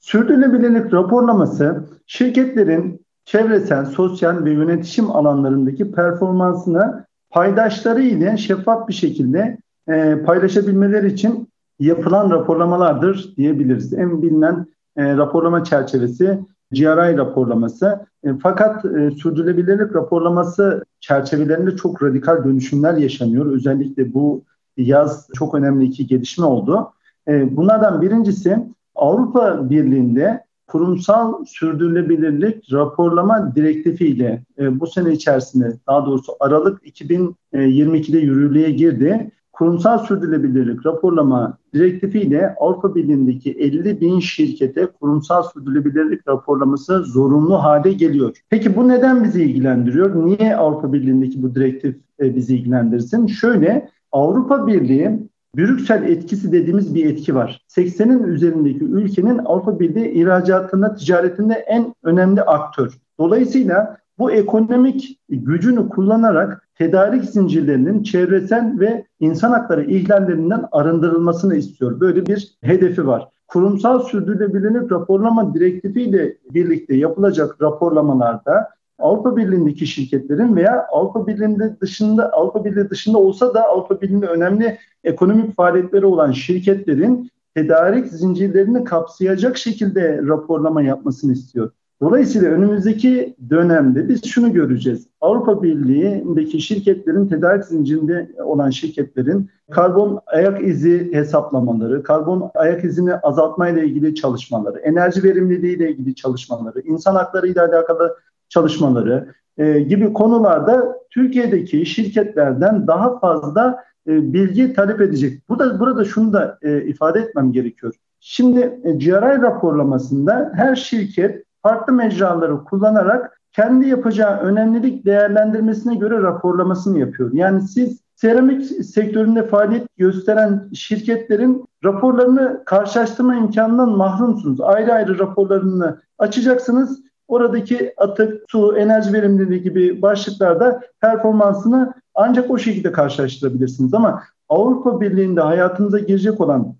Sürdürülebilirlik raporlaması şirketlerin çevresel, sosyal ve yönetişim alanlarındaki performansını paydaşları ile şeffaf bir şekilde e, paylaşabilmeleri için yapılan raporlamalardır diyebiliriz. En bilinen e, raporlama çerçevesi GRI raporlaması. E, fakat e, sürdürülebilirlik raporlaması çerçevelerinde çok radikal dönüşümler yaşanıyor. Özellikle bu yaz çok önemli iki gelişme oldu. E, bunlardan birincisi Avrupa Birliği'nde kurumsal sürdürülebilirlik raporlama direktifiyle e, bu sene içerisinde daha doğrusu Aralık 2022'de yürürlüğe girdi. Kurumsal sürdürülebilirlik raporlama direktifiyle Avrupa Birliği'ndeki 50 bin şirkete kurumsal sürdürülebilirlik raporlaması zorunlu hale geliyor. Peki bu neden bizi ilgilendiriyor? Niye Avrupa Birliği'ndeki bu direktif e, bizi ilgilendirsin? Şöyle Avrupa Birliği Brüksel etkisi dediğimiz bir etki var. 80'in üzerindeki ülkenin Avrupa Birliği ihracatında, ticaretinde en önemli aktör. Dolayısıyla bu ekonomik gücünü kullanarak tedarik zincirlerinin çevresel ve insan hakları ihlallerinden arındırılmasını istiyor. Böyle bir hedefi var. Kurumsal sürdürülebilirlik raporlama direktifiyle birlikte yapılacak raporlamalarda Avrupa Birliği'ndeki şirketlerin veya Avrupa Birliği'nde dışında Avrupa Birliği dışında olsa da Avrupa Birliği'nde önemli ekonomik faaliyetleri olan şirketlerin tedarik zincirlerini kapsayacak şekilde raporlama yapmasını istiyor. Dolayısıyla önümüzdeki dönemde biz şunu göreceğiz. Avrupa Birliği'ndeki şirketlerin tedarik zincirinde olan şirketlerin karbon ayak izi hesaplamaları, karbon ayak izini azaltmayla ilgili çalışmaları, enerji verimliliği ile ilgili çalışmaları, insan hakları ile alakalı çalışmaları e, gibi konularda Türkiye'deki şirketlerden daha fazla e, bilgi talep edecek. Burada burada şunu da e, ifade etmem gerekiyor. Şimdi e, GRI raporlamasında her şirket farklı mecraları kullanarak kendi yapacağı önemlilik değerlendirmesine göre raporlamasını yapıyor. Yani siz seramik sektöründe faaliyet gösteren şirketlerin raporlarını karşılaştırma imkanından mahrumsunuz. Ayrı ayrı raporlarını açacaksınız oradaki atık, su, enerji verimliliği gibi başlıklarda performansını ancak o şekilde karşılaştırabilirsiniz. Ama Avrupa Birliği'nde hayatınıza girecek olan,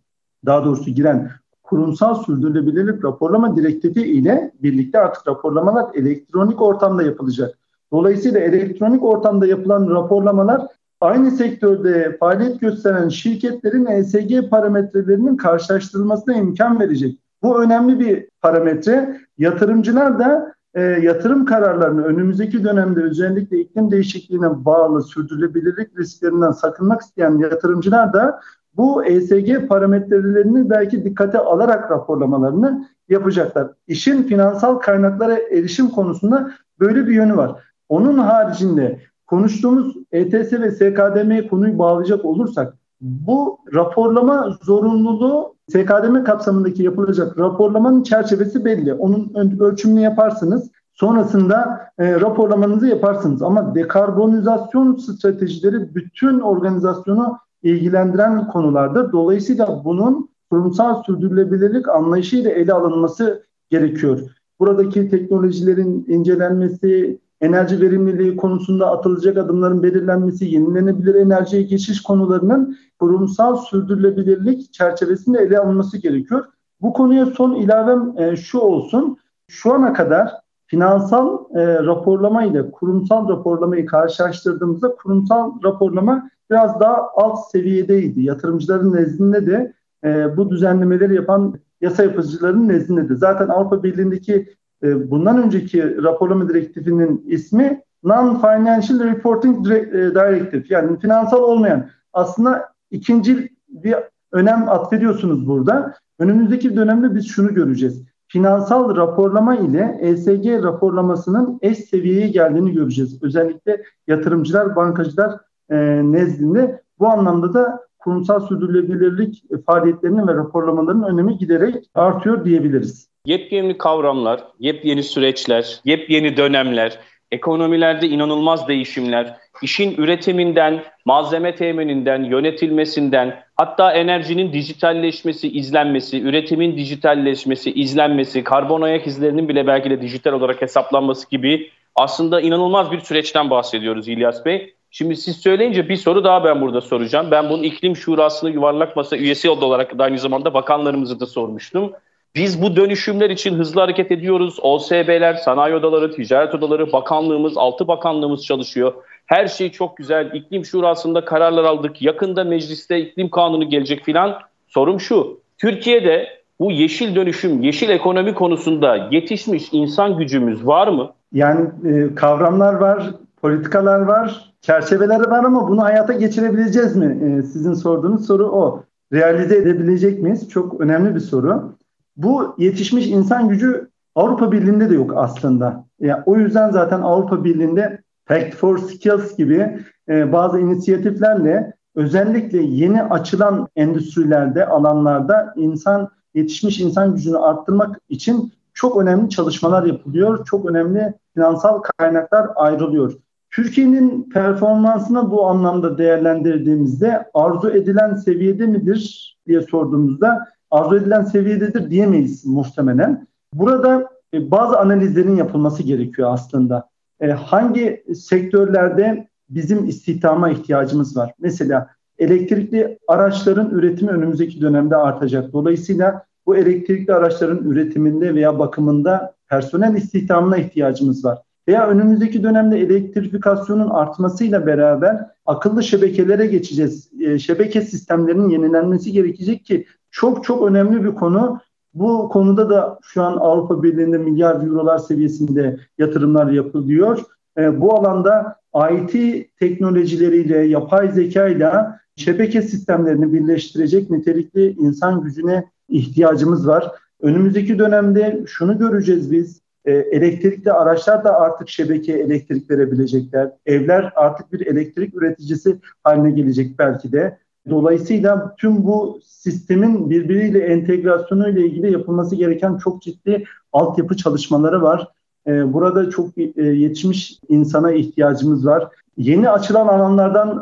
daha doğrusu giren kurumsal sürdürülebilirlik raporlama direktifi ile birlikte artık raporlamalar elektronik ortamda yapılacak. Dolayısıyla elektronik ortamda yapılan raporlamalar aynı sektörde faaliyet gösteren şirketlerin ESG parametrelerinin karşılaştırılmasına imkan verecek. Bu önemli bir parametre. Yatırımcılar da e, yatırım kararlarını önümüzdeki dönemde özellikle iklim değişikliğine bağlı sürdürülebilirlik risklerinden sakınmak isteyen yatırımcılar da bu ESG parametrelerini belki dikkate alarak raporlamalarını yapacaklar. İşin finansal kaynaklara erişim konusunda böyle bir yönü var. Onun haricinde konuştuğumuz ETS ve SKDM'ye konuyu bağlayacak olursak bu raporlama zorunluluğu SKDM kapsamındaki yapılacak raporlamanın çerçevesi belli. Onun ölçümünü yaparsınız. Sonrasında e, raporlamanızı yaparsınız. Ama dekarbonizasyon stratejileri bütün organizasyonu ilgilendiren konulardır. Dolayısıyla bunun kurumsal sürdürülebilirlik anlayışıyla ele alınması gerekiyor. Buradaki teknolojilerin incelenmesi, enerji verimliliği konusunda atılacak adımların belirlenmesi, yenilenebilir enerjiye geçiş konularının kurumsal sürdürülebilirlik çerçevesinde ele alınması gerekiyor. Bu konuya son ilavem e, şu olsun. Şu ana kadar finansal e, raporlama ile kurumsal raporlamayı karşılaştırdığımızda kurumsal raporlama biraz daha alt seviyedeydi. Yatırımcıların nezdinde de e, bu düzenlemeleri yapan yasa yapıcıların nezdinde de. Zaten Avrupa Birliği'ndeki e, bundan önceki raporlama direktifinin ismi Non-Financial Reporting e, Directive yani finansal olmayan aslında ikinci bir önem atfediyorsunuz burada. Önümüzdeki dönemde biz şunu göreceğiz. Finansal raporlama ile ESG raporlamasının eş seviyeye geldiğini göreceğiz. Özellikle yatırımcılar, bankacılar e, nezdinde. Bu anlamda da kurumsal sürdürülebilirlik faaliyetlerinin ve raporlamalarının önemi giderek artıyor diyebiliriz. Yepyeni kavramlar, yepyeni süreçler, yepyeni dönemler, ekonomilerde inanılmaz değişimler, işin üretiminden, malzeme temininden, yönetilmesinden, hatta enerjinin dijitalleşmesi, izlenmesi, üretimin dijitalleşmesi, izlenmesi, karbon ayak izlerinin bile belki de dijital olarak hesaplanması gibi aslında inanılmaz bir süreçten bahsediyoruz İlyas Bey. Şimdi siz söyleyince bir soru daha ben burada soracağım. Ben bunu iklim şurasını yuvarlak masa üyesi olarak da aynı zamanda bakanlarımızı da sormuştum. Biz bu dönüşümler için hızlı hareket ediyoruz. OSB'ler, sanayi odaları, ticaret odaları, bakanlığımız, altı bakanlığımız çalışıyor. Her şey çok güzel. İklim şurasında kararlar aldık. Yakında mecliste iklim kanunu gelecek filan. Sorum şu. Türkiye'de bu yeşil dönüşüm, yeşil ekonomi konusunda yetişmiş insan gücümüz var mı? Yani e, kavramlar var, politikalar var, çerçeveleri var ama bunu hayata geçirebileceğiz mi? E, sizin sorduğunuz soru o. Realize edebilecek miyiz? Çok önemli bir soru. Bu yetişmiş insan gücü Avrupa Birliği'nde de yok aslında. Yani o yüzden zaten Avrupa Birliği'nde Pact for Skills gibi e, bazı inisiyatiflerle özellikle yeni açılan endüstrilerde, alanlarda insan yetişmiş insan gücünü arttırmak için çok önemli çalışmalar yapılıyor. Çok önemli finansal kaynaklar ayrılıyor. Türkiye'nin performansını bu anlamda değerlendirdiğimizde arzu edilen seviyede midir diye sorduğumuzda arzu edilen seviyededir diyemeyiz muhtemelen. Burada e, bazı analizlerin yapılması gerekiyor aslında. E, hangi sektörlerde bizim istihdama ihtiyacımız var? Mesela elektrikli araçların üretimi önümüzdeki dönemde artacak. Dolayısıyla bu elektrikli araçların üretiminde veya bakımında personel istihdamına ihtiyacımız var. Veya önümüzdeki dönemde elektrifikasyonun artmasıyla beraber akıllı şebekelere geçeceğiz. E, şebeke sistemlerinin yenilenmesi gerekecek ki çok çok önemli bir konu. Bu konuda da şu an Avrupa Birliği'nde milyar eurolar seviyesinde yatırımlar yapılıyor. E, bu alanda IT teknolojileriyle, yapay zeka ile şebeke sistemlerini birleştirecek nitelikli insan gücüne ihtiyacımız var. Önümüzdeki dönemde şunu göreceğiz biz. E, elektrikli araçlar da artık şebekeye elektrik verebilecekler. Evler artık bir elektrik üreticisi haline gelecek belki de. Dolayısıyla tüm bu sistemin birbiriyle entegrasyonu ile ilgili yapılması gereken çok ciddi altyapı çalışmaları var. E, burada çok e, yetişmiş insana ihtiyacımız var. Yeni açılan alanlardan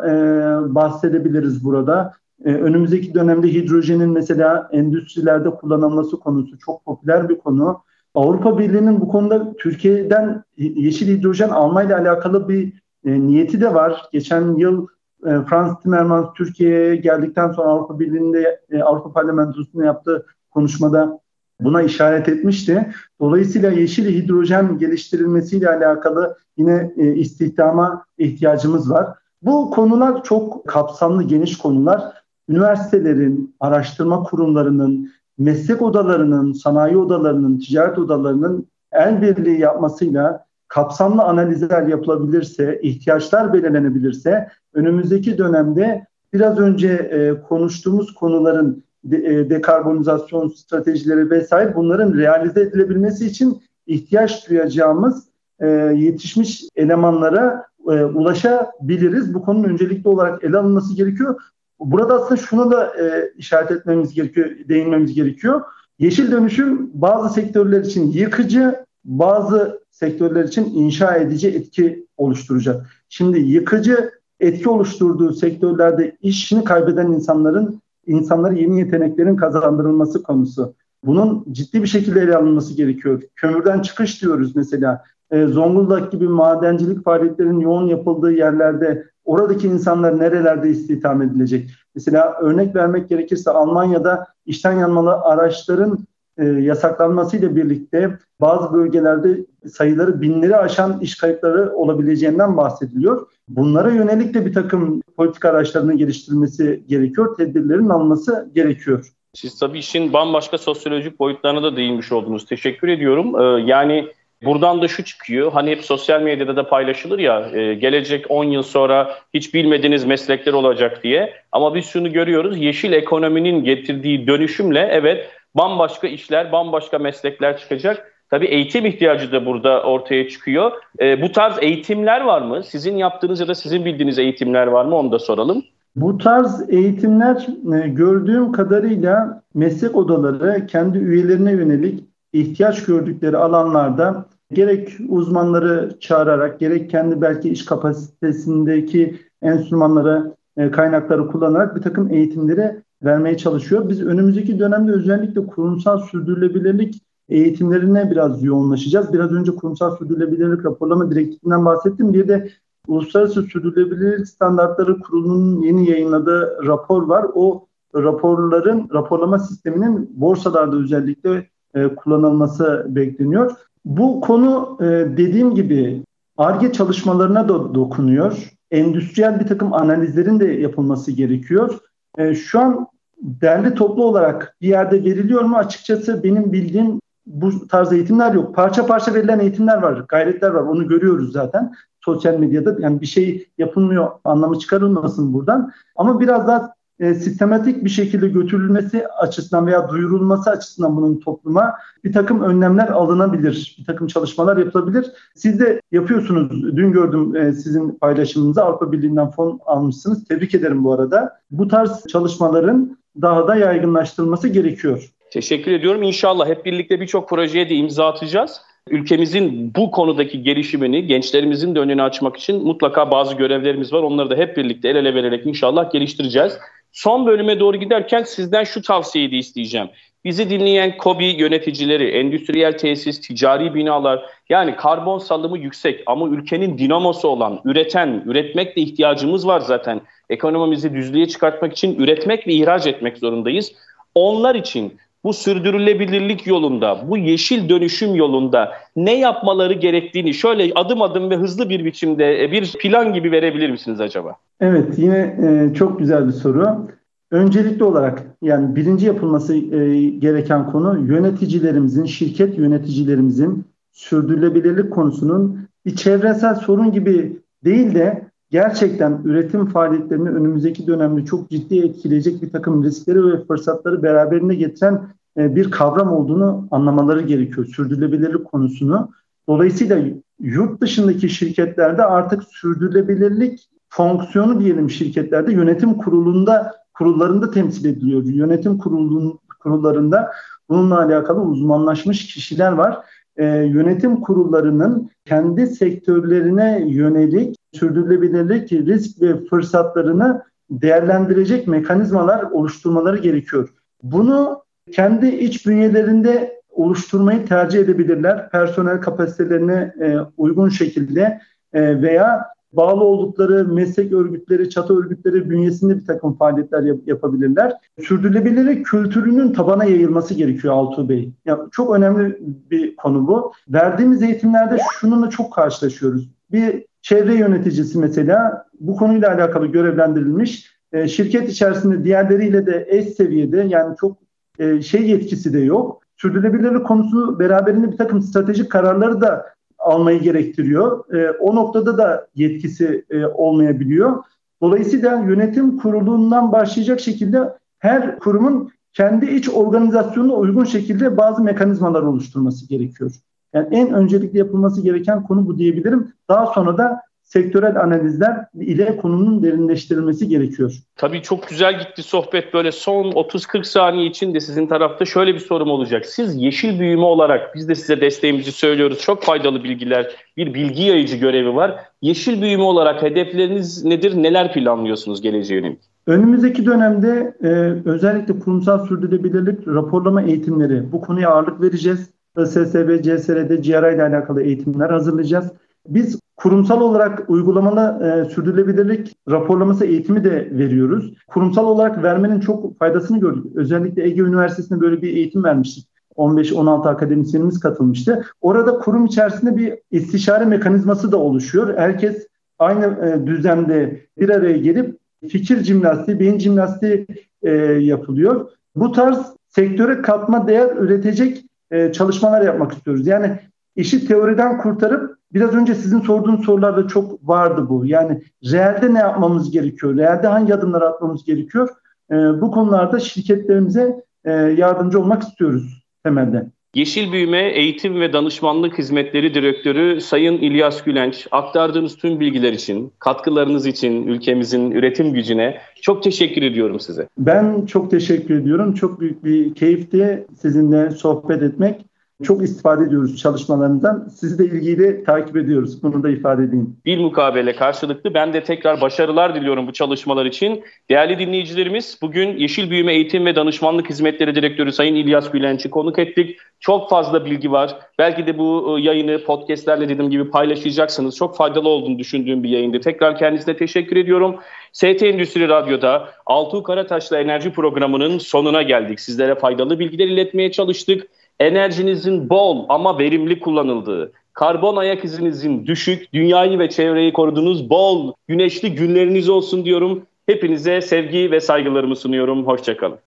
bahsedebiliriz burada. Önümüzdeki dönemde hidrojenin mesela endüstrilerde kullanılması konusu çok popüler bir konu. Avrupa Birliği'nin bu konuda Türkiye'den yeşil hidrojen almayla alakalı bir e, niyeti de var. Geçen yıl e, Frans Timmermans Türkiye'ye geldikten sonra Avrupa Birliği'nde e, Avrupa Parlamentosu'nda yaptığı konuşmada buna işaret etmişti. Dolayısıyla yeşil hidrojen geliştirilmesiyle alakalı yine e, istihdama ihtiyacımız var. Bu konular çok kapsamlı, geniş konular. Üniversitelerin, araştırma kurumlarının, meslek odalarının, sanayi odalarının, ticaret odalarının el birliği yapmasıyla kapsamlı analizler yapılabilirse, ihtiyaçlar belirlenebilirse önümüzdeki dönemde biraz önce e, konuştuğumuz konuların de, e, dekarbonizasyon stratejileri vesaire bunların realize edilebilmesi için ihtiyaç duyacağımız e, yetişmiş elemanlara e, ulaşabiliriz. Bu konunun öncelikli olarak ele alınması gerekiyor. Burada aslında şunu da e, işaret etmemiz gerekiyor, değinmemiz gerekiyor. Yeşil dönüşüm bazı sektörler için yıkıcı, bazı sektörler için inşa edici etki oluşturacak. Şimdi yıkıcı etki oluşturduğu sektörlerde işini kaybeden insanların insanlara yeni yeteneklerin kazandırılması konusu. Bunun ciddi bir şekilde ele alınması gerekiyor. Kömürden çıkış diyoruz mesela. E, Zonguldak gibi madencilik faaliyetlerinin yoğun yapıldığı yerlerde oradaki insanlar nerelerde istihdam edilecek? Mesela örnek vermek gerekirse Almanya'da işten yanmalı araçların e, yasaklanmasıyla birlikte bazı bölgelerde sayıları binleri aşan iş kayıpları olabileceğinden bahsediliyor. Bunlara yönelik de bir takım politik araçlarının geliştirilmesi gerekiyor, tedbirlerin alınması gerekiyor. Siz tabii işin bambaşka sosyolojik boyutlarına da değinmiş oldunuz. Teşekkür ediyorum. Ee, yani buradan da şu çıkıyor. Hani hep sosyal medyada da paylaşılır ya e, gelecek 10 yıl sonra hiç bilmediğiniz meslekler olacak diye. Ama biz şunu görüyoruz. Yeşil ekonominin getirdiği dönüşümle evet bambaşka işler, bambaşka meslekler çıkacak. Tabii eğitim ihtiyacı da burada ortaya çıkıyor. E, bu tarz eğitimler var mı? Sizin yaptığınız ya da sizin bildiğiniz eğitimler var mı? Onu da soralım. Bu tarz eğitimler e, gördüğüm kadarıyla meslek odaları kendi üyelerine yönelik ihtiyaç gördükleri alanlarda gerek uzmanları çağırarak gerek kendi belki iş kapasitesindeki enstrümanları, e, kaynakları kullanarak bir takım eğitimleri vermeye çalışıyor. Biz önümüzdeki dönemde özellikle kurumsal sürdürülebilirlik eğitimlerine biraz yoğunlaşacağız. Biraz önce kurumsal sürdürülebilirlik raporlama direktifinden bahsettim. Bir de Uluslararası Sürdürülebilirlik Standartları Kurulu'nun yeni yayınladığı rapor var. O raporların, raporlama sisteminin borsalarda özellikle e, kullanılması bekleniyor. Bu konu e, dediğim gibi ARGE çalışmalarına da dokunuyor. Endüstriyel bir takım analizlerin de yapılması gerekiyor. E, şu an derli toplu olarak bir yerde veriliyor mu? Açıkçası benim bildiğim bu tarz eğitimler yok. Parça parça verilen eğitimler var, gayretler var. Onu görüyoruz zaten sosyal medyada. Yani bir şey yapılmıyor anlamı çıkarılmasın buradan. Ama biraz daha e, sistematik bir şekilde götürülmesi açısından veya duyurulması açısından bunun topluma bir takım önlemler alınabilir, bir takım çalışmalar yapılabilir. Siz de yapıyorsunuz. Dün gördüm e, sizin paylaşımınızı Avrupa Birliği'nden fon almışsınız. Tebrik ederim bu arada. Bu tarz çalışmaların daha da yaygınlaştırılması gerekiyor. Teşekkür ediyorum. İnşallah hep birlikte birçok projeye de imza atacağız. Ülkemizin bu konudaki gelişimini gençlerimizin de önünü açmak için mutlaka bazı görevlerimiz var. Onları da hep birlikte el ele vererek inşallah geliştireceğiz. Son bölüme doğru giderken sizden şu tavsiyeyi de isteyeceğim. Bizi dinleyen KOBİ yöneticileri, endüstriyel tesis, ticari binalar yani karbon salımı yüksek ama ülkenin dinamosu olan, üreten, üretmekle ihtiyacımız var zaten. Ekonomimizi düzlüğe çıkartmak için üretmek ve ihraç etmek zorundayız. Onlar için bu sürdürülebilirlik yolunda, bu yeşil dönüşüm yolunda ne yapmaları gerektiğini şöyle adım adım ve hızlı bir biçimde e, bir plan gibi verebilir misiniz acaba? Evet, yine e, çok güzel bir soru. Öncelikli olarak yani birinci yapılması e, gereken konu yöneticilerimizin, şirket yöneticilerimizin sürdürülebilirlik konusunun bir çevresel sorun gibi değil de gerçekten üretim faaliyetlerini önümüzdeki dönemde çok ciddi etkileyecek bir takım riskleri ve fırsatları beraberinde getiren e, bir kavram olduğunu anlamaları gerekiyor. Sürdürülebilirlik konusunu. Dolayısıyla yurt dışındaki şirketlerde artık sürdürülebilirlik fonksiyonu diyelim şirketlerde yönetim kurulunda kurullarında temsil ediliyor. Yönetim kurulun, kurullarında bununla alakalı uzmanlaşmış kişiler var. Ee, yönetim kurullarının kendi sektörlerine yönelik sürdürülebilirlik, risk ve fırsatlarını değerlendirecek mekanizmalar oluşturmaları gerekiyor. Bunu kendi iç bünyelerinde oluşturmayı tercih edebilirler. Personel kapasitelerine e, uygun şekilde e, veya bağlı oldukları meslek örgütleri, çatı örgütleri bünyesinde bir takım faaliyetler yap- yapabilirler. Sürdürülebilirlik kültürünün tabana yayılması gerekiyor Altuğ Bey. Ya, çok önemli bir konu bu. Verdiğimiz eğitimlerde şununla çok karşılaşıyoruz. Bir çevre yöneticisi mesela bu konuyla alakalı görevlendirilmiş. E, şirket içerisinde diğerleriyle de eş seviyede yani çok e, şey yetkisi de yok. Sürdürülebilirlik konusu beraberinde bir takım stratejik kararları da almayı gerektiriyor. E, o noktada da yetkisi e, olmayabiliyor. Dolayısıyla yönetim kurulundan başlayacak şekilde her kurumun kendi iç organizasyonuna uygun şekilde bazı mekanizmalar oluşturması gerekiyor. Yani en öncelikli yapılması gereken konu bu diyebilirim. Daha sonra da sektörel analizler ile konunun derinleştirilmesi gerekiyor. Tabii çok güzel gitti sohbet böyle son 30-40 saniye içinde sizin tarafta şöyle bir sorum olacak. Siz yeşil büyüme olarak biz de size desteğimizi söylüyoruz. Çok faydalı bilgiler, bir bilgi yayıcı görevi var. Yeşil büyüme olarak hedefleriniz nedir? Neler planlıyorsunuz geleceğe yönelik? Önümüzdeki dönemde e, özellikle kurumsal sürdürülebilirlik raporlama eğitimleri bu konuya ağırlık vereceğiz. SSB, CSR'de GRI ile alakalı eğitimler hazırlayacağız. Biz kurumsal olarak uygulamalı e, sürdürülebilirlik raporlaması eğitimi de veriyoruz. Kurumsal olarak vermenin çok faydasını gördük. Özellikle Ege Üniversitesi'nde böyle bir eğitim vermiştik. 15-16 akademisyenimiz katılmıştı. Orada kurum içerisinde bir istişare mekanizması da oluşuyor. Herkes aynı e, düzende bir araya gelip fikir jimnastiği, beyin jimnastiği e, yapılıyor. Bu tarz sektöre katma değer üretecek e, çalışmalar yapmak istiyoruz. Yani işi teoriden kurtarıp biraz önce sizin sorduğunuz sorularda çok vardı bu. Yani reelde ne yapmamız gerekiyor? Reelde hangi adımları atmamız gerekiyor? E, bu konularda şirketlerimize e, yardımcı olmak istiyoruz temelde. Yeşil Büyüme Eğitim ve Danışmanlık Hizmetleri Direktörü Sayın İlyas Gülenç aktardığınız tüm bilgiler için, katkılarınız için ülkemizin üretim gücüne çok teşekkür ediyorum size. Ben çok teşekkür ediyorum. Çok büyük bir keyifti sizinle sohbet etmek. Çok istifade ediyoruz çalışmalarınızdan. Sizi de ilgiyle takip ediyoruz. Bunu da ifade edeyim. Bir mukabele karşılıklı. Ben de tekrar başarılar diliyorum bu çalışmalar için. Değerli dinleyicilerimiz bugün Yeşil Büyüme Eğitim ve Danışmanlık Hizmetleri Direktörü Sayın İlyas Gülenç'i konuk ettik. Çok fazla bilgi var. Belki de bu ıı, yayını podcastlerle dediğim gibi paylaşacaksınız. Çok faydalı olduğunu düşündüğüm bir yayındı. Tekrar kendisine teşekkür ediyorum. ST Endüstri Radyo'da Altuğ Karataş'la enerji programının sonuna geldik. Sizlere faydalı bilgiler iletmeye çalıştık enerjinizin bol ama verimli kullanıldığı, karbon ayak izinizin düşük, dünyayı ve çevreyi koruduğunuz bol güneşli günleriniz olsun diyorum. Hepinize sevgi ve saygılarımı sunuyorum. Hoşçakalın.